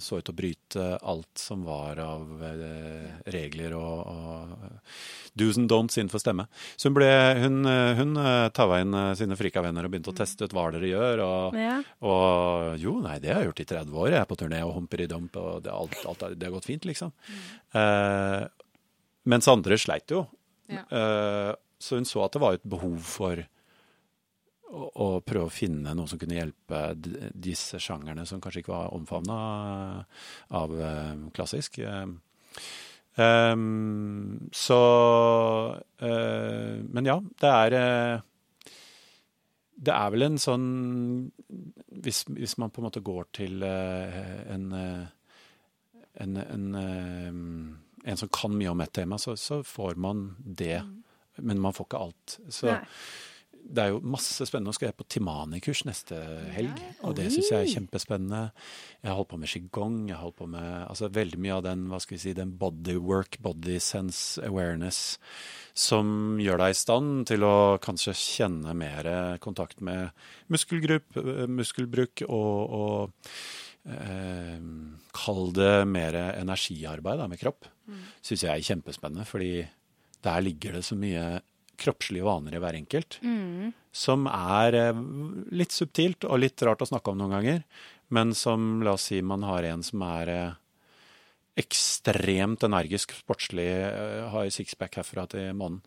så ut til å bryte alt som var av eh, regler og, og do's and don'ts innenfor stemme. Så hun, ble, hun, eh, hun uh, taua inn eh, sine frika venner og begynte å teste ut hva dere gjør. Og, Ja. og jo, nei, det har jeg gjort i 30 år. Jeg er på turné og humper i dump, og det, alt, alt, det har gått fint, liksom. Eh, mens andre sleit jo. Ja. Eh, så hun så at det var et behov for å, å prøve å finne noe som kunne hjelpe disse sjangerne som kanskje ikke var omfavna av eh, klassisk. Ehm, så uh, Men ja, det er Det er vel en sånn Hvis, hvis man på en måte går til en en, en, en som kan mye om et tema, så, så får man det. Men man får ikke alt. Så Nei. Det er jo masse spennende. Nå skal jeg på Timani-kurs neste helg, og det syns jeg er kjempespennende. Jeg har holdt på med qigong, jeg har holdt på med altså veldig mye av den hva skal vi si, den bodywork, body sense awareness, som gjør deg i stand til å kanskje kjenne mer kontakt med muskelgrupp, eh, muskelbruk og, og eh, Kall det mer energiarbeid da, med kropp. Syns jeg er kjempespennende, fordi der ligger det så mye kroppslige vaner i hver enkelt Mm. som er eh, litt subtilt og litt rart å snakke om noen ganger, men som, la oss si, man har en som er eh, ekstremt energisk, sportslig, eh, har sixpack herfra til månen,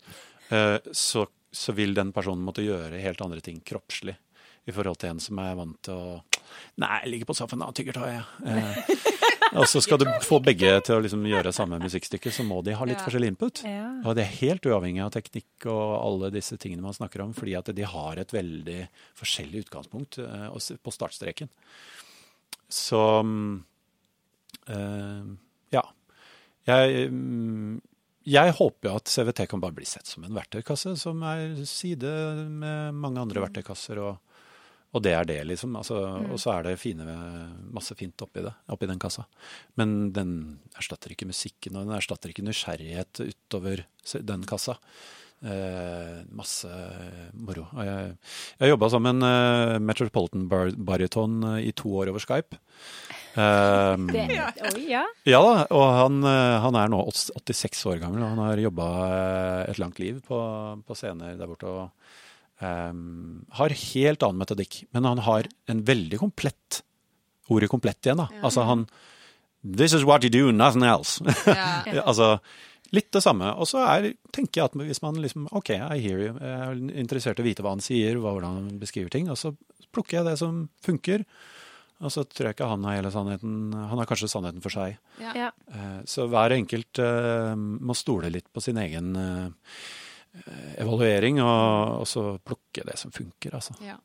så, så vil den personen måtte gjøre helt andre ting kroppslig i forhold til en som er vant til å Nei, jeg ligger på sofaen og tygger tøy, jeg. *laughs* Og så skal du få begge til å liksom gjøre samme musikkstykke, så må de ha litt Ja. forskjellig input. Ja. Og det er helt uavhengig av teknikk og alle disse tingene man snakker om, fordi at de har et veldig forskjellig utgangspunkt eh, på startstreken. Så eh, ja. Jeg, mm, jeg håper jo at CVT kan bare bli sett som en verktøykasse som er side med mange andre verktøykasser. og og det er det, liksom. Altså, Og så er det fine, masse fint oppi det, oppi den kassa. Men den erstatter ikke musikken, og den erstatter ikke nysgjerrighet utover den kassa. Eh, masse moro. Og Jeg, jeg jobba som en eh, Metropolitan bar Bariton eh, i to år over Skype. *laughs* Eh, Det, oi, ja. ja da, og han, eh, han er nå 86 år gammel, og han har jobba et langt liv på, på scener der borte. og ehm, har helt annen metodikk, men han har en veldig komplett Ordet komplett igjen, da. Altså han This is what you do, nothing else. *laughs* Ja. Ja, altså, litt det samme. Og så er, tenker jeg at hvis man liksom OK, I hear you. Jeg er interessert i å vite hva han sier, hvordan han beskriver ting. Og så plukker jeg det som funker. Og så tror jeg ikke han har hele sannheten. Han har kanskje sannheten for seg. Ja. ja. Eh, Så hver enkelt uh, må stole litt på sin egen eh, evaluering, og, og så plukke det som funker, altså. Ja.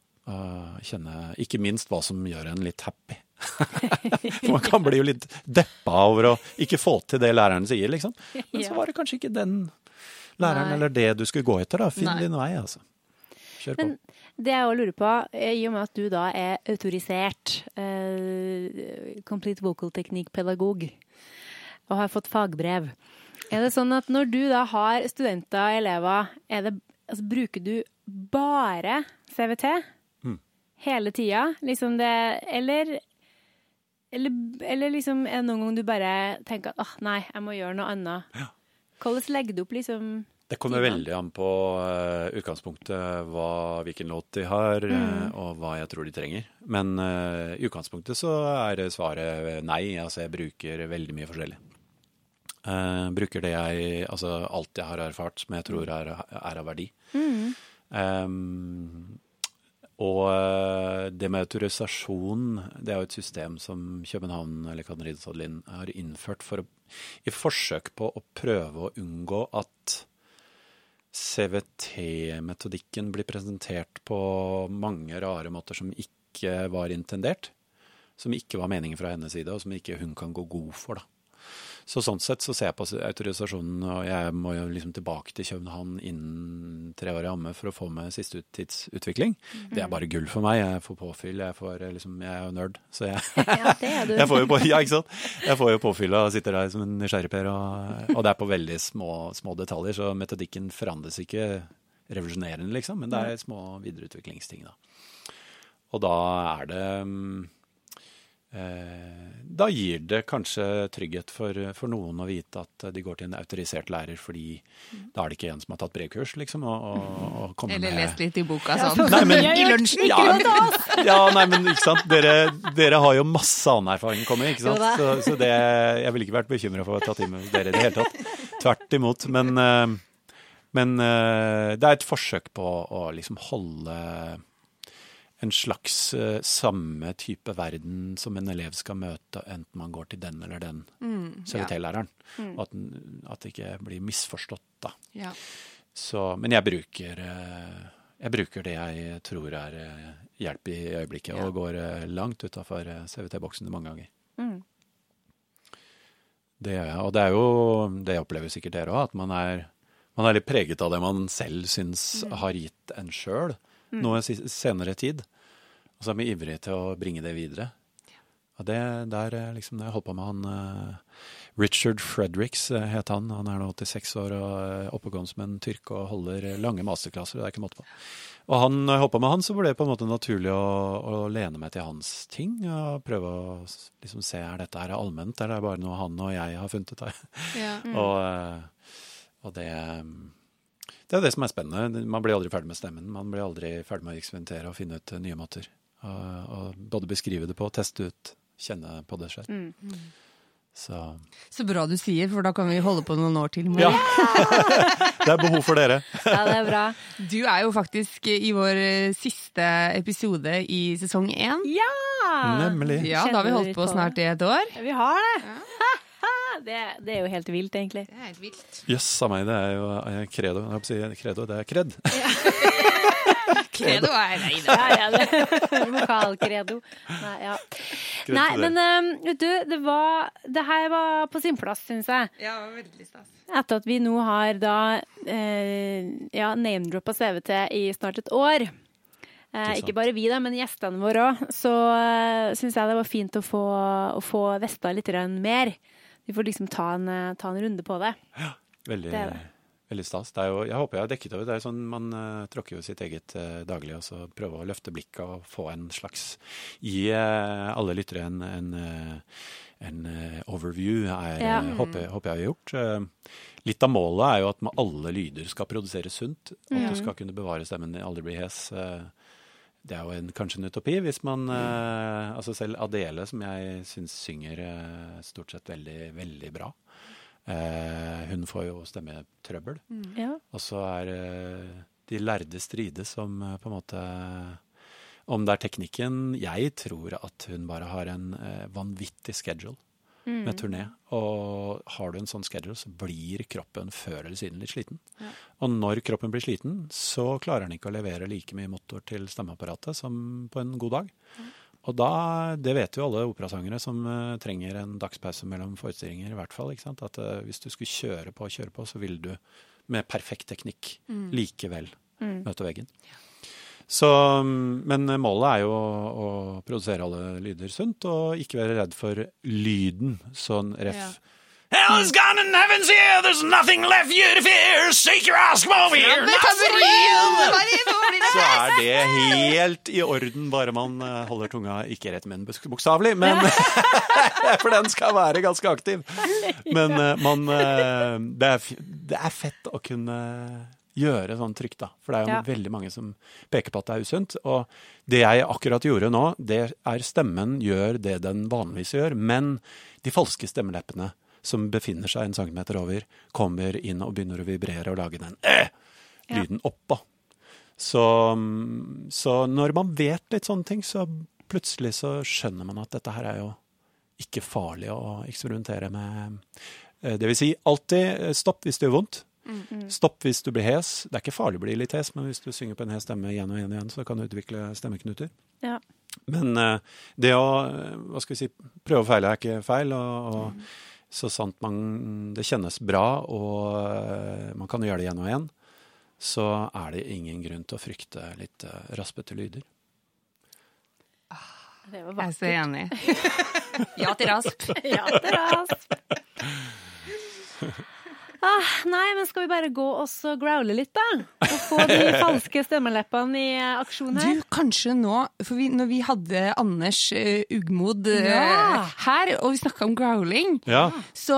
Kjenne ikke minst hva som gjør en litt happy. *laughs* For man kan bli jo litt deppa over å ikke få til det læreren sier, liksom. Men så var det kanskje ikke den læreren Nei. eller det du skulle gå etter, da. Finn Nei. din vei, altså. Kjør på. Men det jeg også lurer på, eh, i og med at du da er autorisert uh, complete vocal teknikk-pedagog og har fått fagbrev, er det sånn at når du da har studenter, og elever, er det, altså, bruker du bare CVT Mm. hele tida? Liksom det Eller eller, eller liksom er det noen gang du bare tenker at ah, nei, jeg må gjøre noe annet? Ja. Hvordan legger du opp liksom Det kommer veldig an på uh, utgangspunktet, hva, hvilken låt de har, eh, og hva jeg tror de trenger. Men uh, i utgangspunktet så er svaret nei. Altså jeg bruker veldig mye forskjellig. Eh, bruker det jeg Altså alt jeg har erfart som jeg tror er, er av verdi. Um, og eh, det med autorisasjon, det er jo et system som København eller Katten Ridderstad har innført for å, i forsøk på å prøve å unngå at CVT-metodikken blir presentert på mange rare måter som ikke var intendert. Som ikke var meningen fra hennes side, og som ikke hun kan gå god for. da. Så sånn sett så ser jeg på autorisasjonen, og jeg må jo liksom tilbake til København innen tre år i Amme for å få med siste tidsutvikling. Det er bare gull for meg. Jeg får påfyll. Jeg, får, liksom, jeg er jo nerd, så jeg, *laughs* Ja, det er du. *laughs* jeg får jo på, ja, ikke sant? Jeg får jo påfyll og sitter der som en nysgjerrigper. Og, og det er på veldig små, små detaljer, så metodikken forandres ikke revolusjonerende, liksom. Men det er små videreutviklingsting, da. Og da er det mm, eh, Da gir det kanskje trygghet for, for noen å vite at de går til en autorisert lærer, fordi da er det ikke en som har tatt brevkurs, liksom, og, og, og Eller med lest litt i boka sånn. Nei, men- *laughs* I lunsjen. ja, *laughs* ja, nei, men ikke sant. Dere, dere har jo masse annen erfaring kommet, ikke sant. Så, så det, jeg ville ikke vært bekymra for å ta tid med dere i det hele tatt. Tvert imot. Men, eh, men eh, det er et forsøk på å liksom holde en slags eh, samme type verden som en elev skal møte, enten man går til den eller den CVT-læreren. Og at, den- at det ikke blir misforstått, da. Ja. Så, men jeg bruker, eh, jeg bruker det jeg tror er eh, hjelp i øyeblikket, Ja. og går langt utafor CVT-boksen mange ganger. Mm. Det gjør jeg. Og det er jo, det opplever sikkert dere òg, at man er, man er litt preget av det man selv syns har gitt en sjøl noe i senere tid. Og så er vi ivrige til å bringe det videre. Og det der eh, liksom, Jeg holdt på med han eh, Richard Fredericks eh, het han. Han er nå 86 år og oppegående tyrk og holder lange masterklasser. Det er ikke måte på. Og han, når jeg holdt på med han, så ble det på en måte naturlig å, å lene meg til hans ting. Og prøve å liksom se er dette her allment, eller er det bare noe han og jeg har funnet ut av. Ja. *laughs* Og, eh, og det Det er det som er spennende. Man blir aldri ferdig med stemmen. Man blir aldri ferdig med å eksperimentere og finne ut eh, nye måter. Og, og både beskrive det på, teste ut, kjenne på det selv. Mm. Så Så bra du sier, for da kan vi holde på noen år til. ja. *laughs* Det er behov for dere. Ja, det er bra. Du er jo faktisk i vår eh, siste episode i sesong én. Ja! Nemlig. Ja, da har vi holdt på snart i et år. Vi har det. Det. Det er jo helt vilt, egentlig. Det er helt vilt. Jøss yes, meg, det er jo eh, credo. Jeg holdt å si credo, det er kred. *laughs* Credo er nei, det *laughs* er det. Vokalkredo. Nei, ja. Nei, men eh, vet du, det var Det her var på sin plass, syns jeg. Ja, veldig stas. Etter at vi nå har da eh, ja, name-droppa CVT i snart et år. Eh, ikke bare vi, da, men gjestene våre òg. Så uh, syns jeg det var fint å få, å få vesta litt mer. Vi får liksom ta en, eh, ta en runde på det. Veldig, Det det. veldig stas. Det er jo, jeg håper jeg har dekket over. Det er sånn Man uh, tråkker jo sitt eget uh, daglig, og så prøve å løfte blikket og få en slags Gi uh, alle lyttere en, en, eh, en eh, overview, er, Ja. eh, håper, håper jeg har gjort. Eh, litt av målet er jo at alle lyder skal produseres sunt. At du skal kunne bevare stemmen, aldri bli hes. Det er jo en, kanskje en utopi hvis man eh, Altså selv Adele, som jeg syns synger eh, stort sett veldig, veldig bra. Eh, hun får jo stemmetrøbbel. Ja. Og så er eh, de lærde strides om eh, på en måte Om det er teknikken. Jeg tror at hun bare har en eh, vanvittig schedule med turné. Og har du en sånn schedule, så blir kroppen før eller siden litt sliten. Og når kroppen blir sliten, så klarer den ikke å levere like mye motor til stemmeapparatet som på en god dag. Og da, det vet jo alle operasangere som uh, trenger en dagspause mellom forestillinger, i hvert fall. ikke sant? At uh, hvis du skulle kjøre på og kjøre på, så vil du med perfekt teknikk likevel møte veggen. Så, men målet er jo å, å produsere alle lyder sunt, og ikke være redd for lyden. Sånn ref. Ja. Hell is gone and heaven's here, there's nothing left you to fear, shake your ass, come over here! Så er det helt i orden, bare man eh, holder tunga ikke rett i munnen bok- bokstavelig, men *laughs* For den skal være ganske aktiv. Men eh, man eh, det, er, det er fett å kunne gjøre sånn trygt, da. For det er jo Ja. veldig mange som peker på at det er usunt. Og det jeg akkurat gjorde nå, det er stemmen gjør det den vanligvis gjør, men de falske stemmeleppene som befinner seg en centimeter over, kommer inn og begynner å vibrere og lage den eh! lyden oppå. Så, så når man vet litt sånne ting, så plutselig så skjønner man at dette her er jo ikke farlig å eksperimentere med. Eh, Det vil si alltid eh, stopp hvis det gjør vondt. Stopp hvis du blir hes. Det er ikke farlig å bli litt hes, men hvis du synger på en hes stemme igjen og igjen, og igjen så kan du utvikle stemmeknuter. Ja. Men uh, det å eh, hva skal vi si, prøve og feile er ikke feil. Og, og så sant man, det kjennes bra og uh, man kan gjøre det igjen og igjen, så er det ingen grunn til å frykte litt uh, raspete lyder. Det var Jeg er så enig. *laughs* Ja til rasp. *laughs* Ja, til rasp. *laughs* Ah, nei, men skal vi bare gå og growle litt, da? Og få de *laughs* falske stemmeleppene i eh, aksjon her? Du, kanskje nå For vi, når vi hadde Anders uh, Ugmod uh, Ja. her, og vi snakka om growling Ja, Så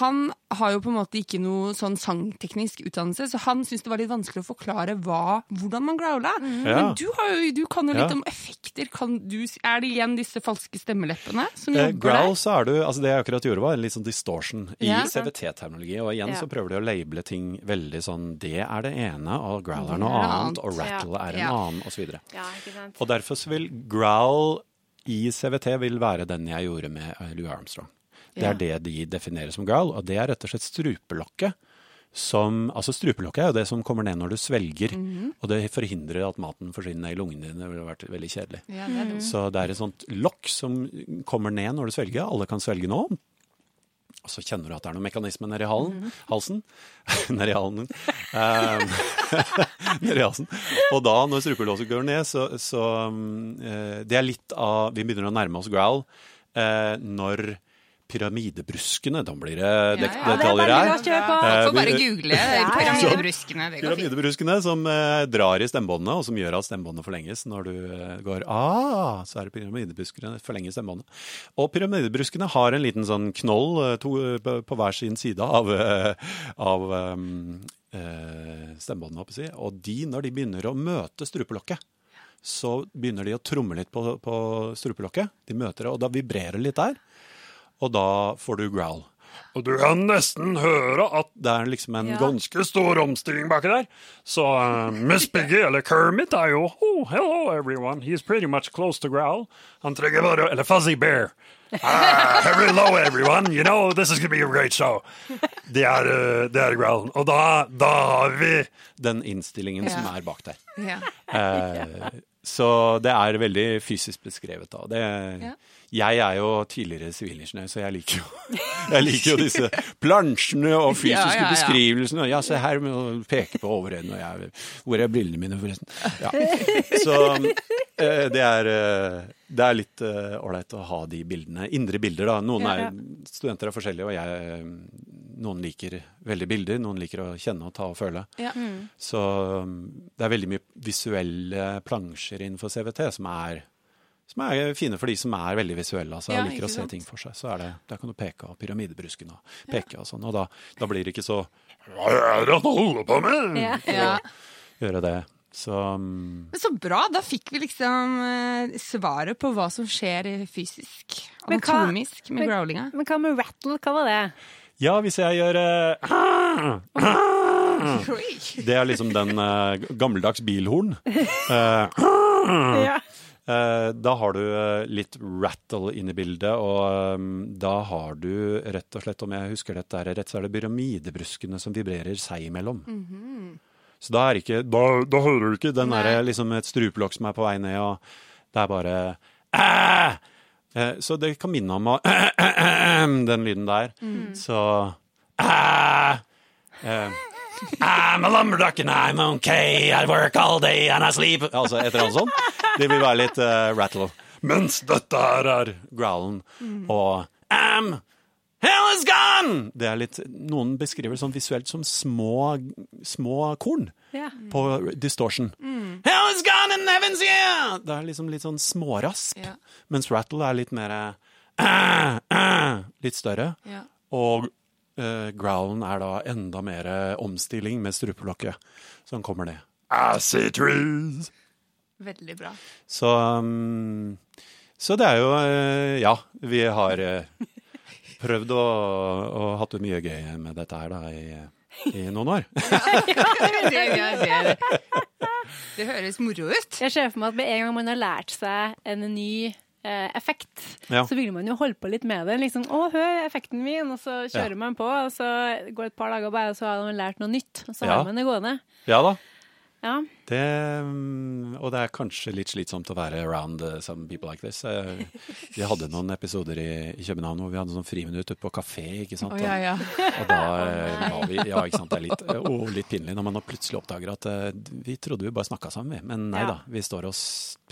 han har jo på en måte ikke noe sånn sangteknisk utdannelse, så han syntes det var litt vanskelig å forklare hva, hvordan man growla. Ja. Men du, har jo, du kan jo litt Ja. om effekter. Kan du, er det igjen disse falske stemmeleppene som Eh, jobber growl der? så er du, altså Det jeg akkurat gjorde, var en litt sånn distortion i Ja. CVT-terminologi. Og igjen Ja. Så prøver de å labele ting veldig sånn Det er det ene, og growl er noe annet, og rattle er en Ja. annen, osv. Ja, ikke sant? Og derfor vil growl i CVT vil være den jeg gjorde med Lou Louis Armstrong. Det er det de definerer som growl, og det er rett og slett strupelokket. Som, altså Strupelokket er jo det som kommer ned når du svelger, Mhm. og det forhindrer at maten forsvinner i lungene dine. Det ville vært veldig kjedelig. Ja, det dumt. Så det er et sånt lokk som kommer ned når du svelger. Alle kan svelge nå. Og så kjenner du at det er noen mekanisme nedi halen, halsen. *laughs* nedi halen. Um, *laughs* nedi halsen. Og da, når strupelåset går ned, så, så um, eh, Det er litt av Vi begynner å nærme oss growl eh, når pyramidebruskene Da blir det dek Ja, ja. detaljer her. Eh, Får bare google *laughs* pyramidebruskene. Det går fint. Pyramidebruskene som eh, drar i stemmebåndene, og som gjør at stemmebåndene forlenges. Når du eh, går ah, så er det pyramidebruskene forlenger stemmebåndet. Og pyramidebruskene har en liten sånn knoll to, på, hver sin side av, av um, eh, stemmebåndene, si. Og de, når de begynner å møte strupelokket, så begynner de å tromme litt på, på strupelokket. De møter det, og da vibrerer det litt der. Og da får du growl. Og du kan nesten høre at det er liksom en Ja. ganske stor omstilling baki der. Så uh, Miss *laughs* Piggy, eller Kermit, er jo Oh, hello everyone. He's pretty much close to growl. Han trenger bare Eller Fuzzy Bear. Ah, hello everyone. You know, this is gonna be a great show. Det er, uh, det er growlen. Og da, da har vi den innstillingen som er bak der. Ja. Eh, så det er veldig fysisk beskrevet. da. Det, Ja. Jeg er jo tidligere sivilingeniør, så jeg liker jo, *laughs* jeg liker jo disse plansjene og fysiske Ja, ja, ja. beskrivelsene. Og ja, se her med å peke på overenden, og jeg, hvor er brillene mine, forresten? Ja. Så eh, det er, eh, det er litt ålreit å ha de bildene. Indre bilder, da. Noen er, studenter er forskjellige, og jeg, eh, noen liker veldig bilder, noen liker å kjenne og ta og føle. Ja. Så um, det er veldig mye visuelle plansjer innenfor CVT som er, som er fine for de som er veldig visuelle. Altså, Ja, liker å se sant? ting for seg. Så er det, der kan du peke av pyramidebrusken og peke og sånn. Og da, da blir det ikke så Hva er det han holder på med? Ja. Ja. gjøre det. Så um, Men så bra, da fikk vi liksom uh, svaret på hva som skjer eh, fysisk, anatomisk, med growlinga. Men hva med rattle? Hva var det? ja, hvis jeg gjør uh. *laughs* Det er liksom den uh, gammeldags bilhorn. Uh, *laughs* Ja. Eh, da har du eh, litt rattle inne i bildet, og um, da har du rett og slett, om jeg husker dette rett, så er det pyramidebruskene som vibrerer seg imellom. Så da ikke Da, da hører du ikke den derre liksom et strupelokk som er på vei ned, og det er bare Æ! Eh, Så det kan minne om å *clears throat* Den lyden der. Så Æ! I'm a lumberduck and I'm okay. I work all day and I sleep. Altså et eller annet sånt. Det vil være litt uh, rattle. Mens dette her er growlen. Og am hell is gone! Det er litt, noen beskriver det sånn visuelt som små, små korn Ja. på distortion. Hell is gone and heaven's here! Det er liksom litt sånn smårasp. Ja. Mens rattle er litt mer uh, uh, Litt større. Ja. Og growlen er da enda mer eh, omstilling med strupelokket som kommer ned. I see trees. Veldig bra. Så, um, så det er jo eh, Ja, vi har eh, prøvd å, og hatt det mye gøy med dette her da i, i noen år. *laughs* det, det, det, det høres moro ut. Jeg ser for meg at med en gang man har lært seg en ny eh, effekt, Ja. så vil man jo holde på litt med det. Liksom, 'Å, hør effekten min', og så kjører Ja. man på, og så går det et par dager bare, og så har man lært noe nytt. Og så Ja. har man det gående. Ja da. Ja. Det, mm, og det er kanskje litt slitsomt å være around uh, some people like this. Eh, Vi hadde noen episoder i, i København hvor vi hadde sånn friminutt ute på kafé, ikke sant. Oh, ja, ja. Og da eh, var vi Ja, ikke sant. Det er litt, eh, og litt pinlig når man nå plutselig oppdager at eh, vi trodde vi bare snakka sammen, vi. Men nei Ja. da, vi står og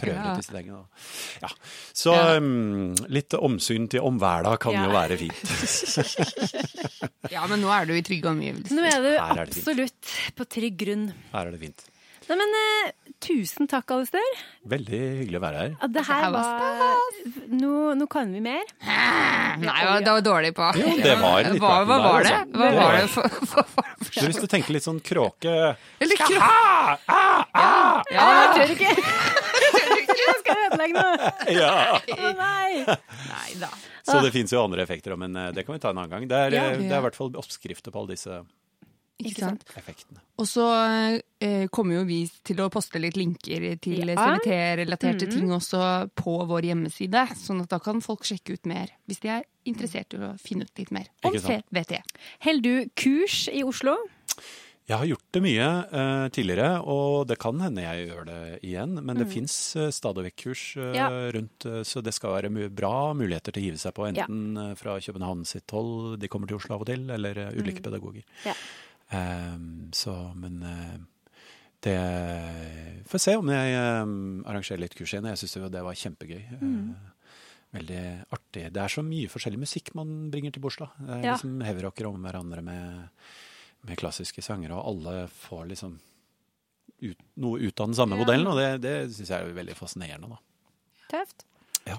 prøver Ja. ut disse tingene. Ja. Så Ja. mm, litt omsyn til omverda kan Ja. jo være fint. *laughs* ja, men nå er du i trygge omgivelser. Nå er du er absolutt på trygg grunn. Her er det fint. Nei, men eh, tusen takk, Alistair. Veldig hyggelig å være her. Ja, det her var nå, nå kan vi mer. Nei, det var dårlig på. Jo, det var litt Hva, hva var det, altså. Hva Det var var- det for, for, for, for? hvis du tenker litt sånn kråke Eller kråke ah, ah, ah, Ja, jeg tør ikke! Jeg skal ødelegge noe! *laughs* ja. Å nei! Nei da. Så det fins jo andre effekter òg, men eh, det kan vi ta en annen gang. Det er, Ja. eh, det er i hvert fall oppskrifter på alle disse Ikke sant? effektene. Og så eh, kommer jo vi til å poste litt linker til Ja. CVT-relaterte ting også på vår hjemmeside, sånn at da kan folk sjekke ut mer hvis de er interessert i å finne ut litt mer om. CVT. Holder du kurs i Oslo? Jeg har gjort det mye eh, tidligere, og det kan hende jeg gjør det igjen. Men det fins eh, stadig vekk kurs eh, Ja. rundt, eh, så det skal være bra muligheter til å hive seg på. Enten ja. fra København sitt hold, de kommer til Oslo av og til, eller ulike ulike pedagoger. Ja. Ehm, så, men uh, det Får se om jeg um, arrangerer litt kurs igjen. Jeg syns det var kjempegøy. Eh, Veldig artig. Det er så mye forskjellig musikk man bringer til Bursdag. Det er Ja. liksom heavyrockere om hverandre med, med klassiske sanger, og alle får liksom ut, noe ut av den samme Ja. modellen, og det, det syns jeg er veldig fascinerende. Da. Tøft. Ja.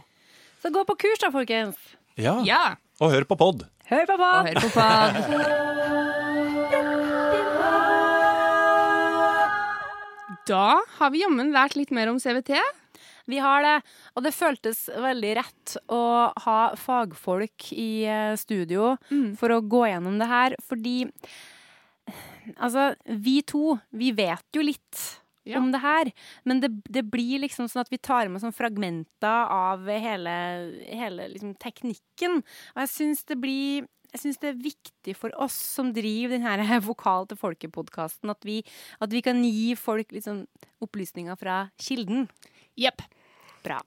Så gå på kurs da, folkens. Ja. Ja! Og hør på pod! Hør på Og hør på pod. *laughs* Da har vi jammen lært litt mer om CVT. Vi har det, og det føltes veldig rett å ha fagfolk i studio studio for å gå gjennom det her, fordi Altså, vi to, vi vet jo litt Ja. om det her, men det, det blir liksom sånn at vi tar med sånn fragmenter av hele, hele liksom teknikken. Og jeg syns det blir jeg syns det er viktig for oss som driver denne *laughs* Vokal til folket-podkasten, at, vi- at vi kan gi folk liksom opplysninger fra kilden. Jepp. Bra.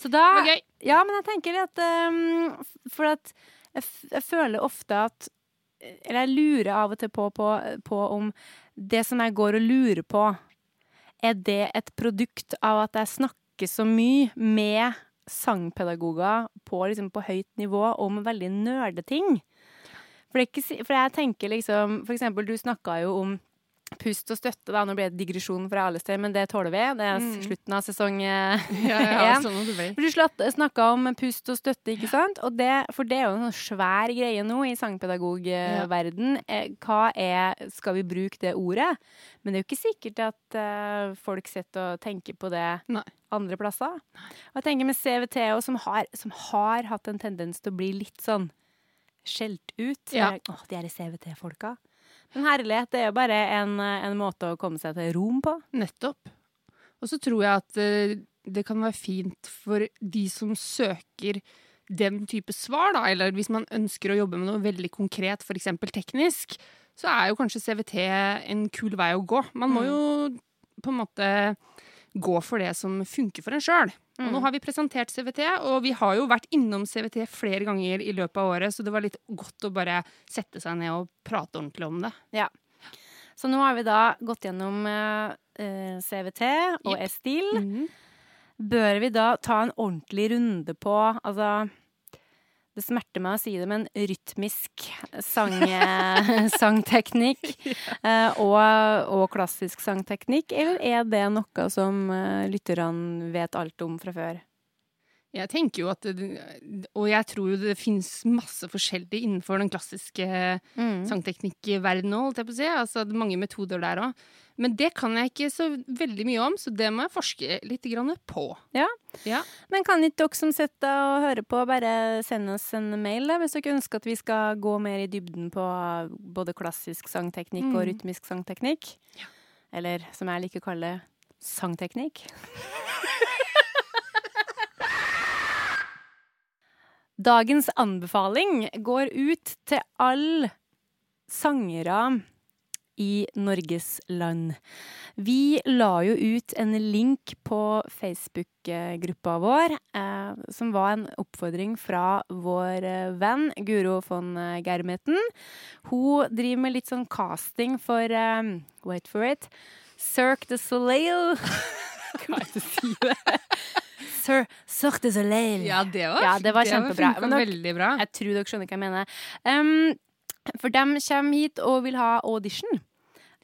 Så da gøy. Ja, men jeg tenker at um, For at jeg, jeg føler ofte at Eller jeg lurer av og til på, på, på om det som jeg går og lurer på, er det et produkt av at jeg snakker så mye med sangpedagoger på, liksom, på høyt nivå om veldig nerdeting? For, ikke, for jeg tenker liksom For eksempel, du snakka jo om pust og støtte, da. Nå ble det digresjon fra alle steder, men det tåler vi. Det er Mm. slutten av sesong én. *laughs* Ja, ja, *laughs* sånn Du snakka om pust og støtte, ikke sant? Og det, for det er jo en sånn svær greie nå i sangpedagogverden. Eh, Hva er Skal vi bruke det ordet? Men det er jo ikke sikkert at uh, folk sitter og tenker på det Nei. andre plasser. Og jeg tenker med CVT, og som, har, som har hatt en tendens til å bli litt sånn skjelt ut. Ja. Åh, de her CVT-folka. Men herlighet, det er jo bare en, en måte å komme seg til rom på. Nettopp. Og så tror jeg at eh, det kan være fint for de som søker den type svar, da, eller hvis man ønsker å jobbe med noe veldig konkret, f.eks. teknisk, så er jo kanskje CVT en kul vei å gå. Man må jo på en måte gå for det som funker for en sjøl. Mm. nå har vi presentert CVT, og vi har jo vært innom CVT flere ganger i løpet av året, så det var litt godt å bare sette seg ned og prate ordentlig om det. Ja. Så nå har vi da gått gjennom eh, eh, CVT og Jepp. E-stil. Bør vi da ta en ordentlig runde på Altså, det smerter meg å si det, men rytmisk sang, eh, *laughs* sangteknikk *laughs* eh, og, og klassisk sangteknikk, eller er det noe som eh, lytterne vet alt om fra før? Jeg tenker jo at Og jeg tror jo det finnes masse forskjellig innenfor den klassiske Mm. sangteknikkverdenen òg, holdt jeg på å si. Altså, mange metoder der òg. Men det kan jeg ikke så veldig mye om, så det må jeg forske litt på. Ja. Ja. Men kan ikke dere som sitter og hører på, bare sende oss en mail da, hvis dere ønsker at vi skal gå mer i dybden på både klassisk sangteknikk og Mm. rytmisk sangteknikk? Eller som jeg liker å kalle sangteknikk. *laughs* Dagens anbefaling går ut til alle sangere i Norges land. Vi la jo ut en link på Facebook-gruppa vår, eh, som var en oppfordring fra vår eh, venn Guro von eh, Germeten. Hun driver med litt sånn casting for eh, Wait for it. Cirque du Soleil. Kan ikke si det? Sir, Cirque de Soleil. Ja, det var, Ja, det var kjempebra. funka Men dere- bra. Jeg tror dere skjønner hva jeg mener. Um, for de kommer hit og vil ha audition.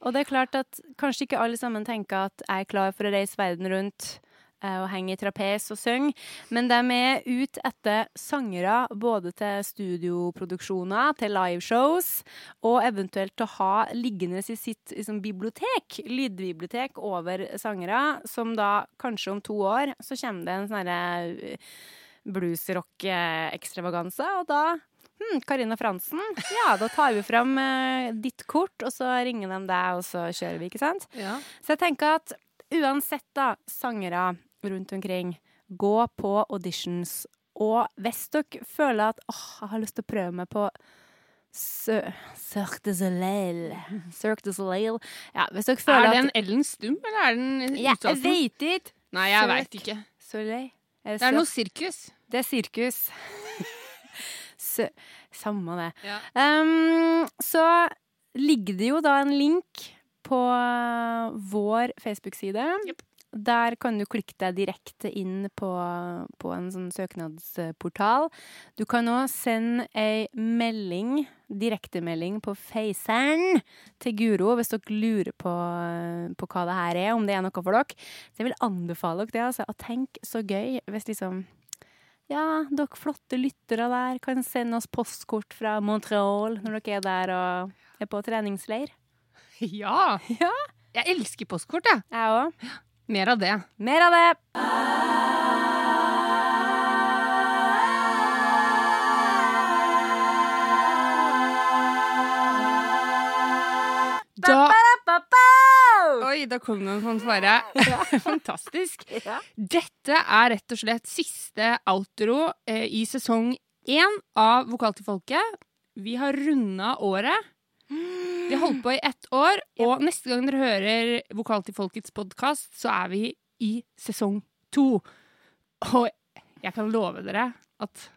Og det er klart at kanskje ikke alle sammen tenker at jeg er klar for å reise verden rundt og henge i trapes og synger. men de er ute etter sangere både til studioproduksjoner, til liveshows, og eventuelt til å ha liggende i sitt liksom, bibliotek, lydbibliotek over sangere, som da kanskje om to år så kommer det en sånn herre bluesrock-ekstravaganse, og da hm, Karina Fransen, ja, da tar vi fram eh, ditt kort, og så ringer de deg, og så kjører vi, ikke sant? Ja. Så jeg tenker at uansett da, sangere rundt omkring, gå på auditions, og hvis dere føler at åh, jeg har lyst til å prøve meg på Cirque du Soleil. *laughs* Cirque du Soleil. Ja, hvis dere føler Er den L-en stum, eller er den ja, Jeg veit ikke. Nei, jeg veit ikke. Soleil? Er Det er noe sirkus. Det er sirkus. *laughs* Samme det. Ja. Um, så ligger det jo da en link på vår Facebook-side. Jepp. Der kan du klikke deg direkte inn på, på en sånn søknadsportal. Du kan òg sende ei melding, direktemelding på Faceren til Guro hvis dere lurer på, på hva det her er, om det er noe for dere. Så jeg vil anbefale dere det. Altså, og tenk så gøy hvis liksom ja, dere flotte lyttere der kan sende oss postkort fra Montreal når dere er der og er på treningsleir. *laughs* Ja. Ja. Jeg elsker postkort, jeg. Jeg òg. Mer av det. Mer av det! Da Oi, da kom det en fanfare. *laughs* *laughs* Fantastisk. Dette er rett og slett siste outro eh, i sesong én av Vokal til folket. Vi har runda året. Vi har holdt på i ett år, og neste gang dere hører Vokal til folkets podkast, så er vi i sesong to. Og jeg kan love dere at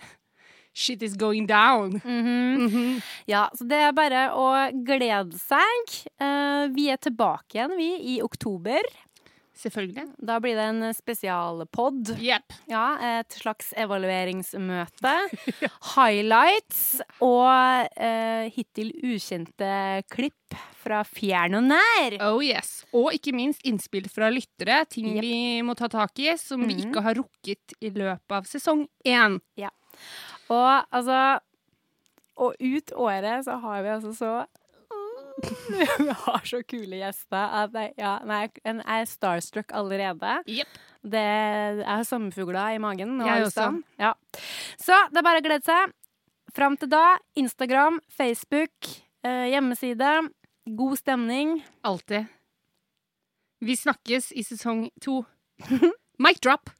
*laughs* shit is going down. Mhm. Mhm. Ja, så det er bare å glede seg. Eh, vi er tilbake igjen, vi, i oktober. Selvfølgelig. Da blir det en spesialpod. Yep. Ja, et slags evalueringsmøte. *laughs* Highlights og eh, hittil ukjente klipp fra fjern og nær. Oh yes. Og ikke minst innspill fra lyttere. Ting yep. vi må ta tak i som vi Mhm. ikke har rukket i løpet av sesong én. Og altså Og ut året så har vi altså så *laughs* Vi har så kule gjester at jeg, ja, nei, jeg er starstruck allerede. Yep. Det, jeg har sommerfugler i magen. og Jeg også. Ja. Så det er bare å glede seg. Fram til da, Instagram, Facebook, eh, hjemmeside. God stemning. Alltid. Vi snakkes i sesong to. *laughs* Mic drop.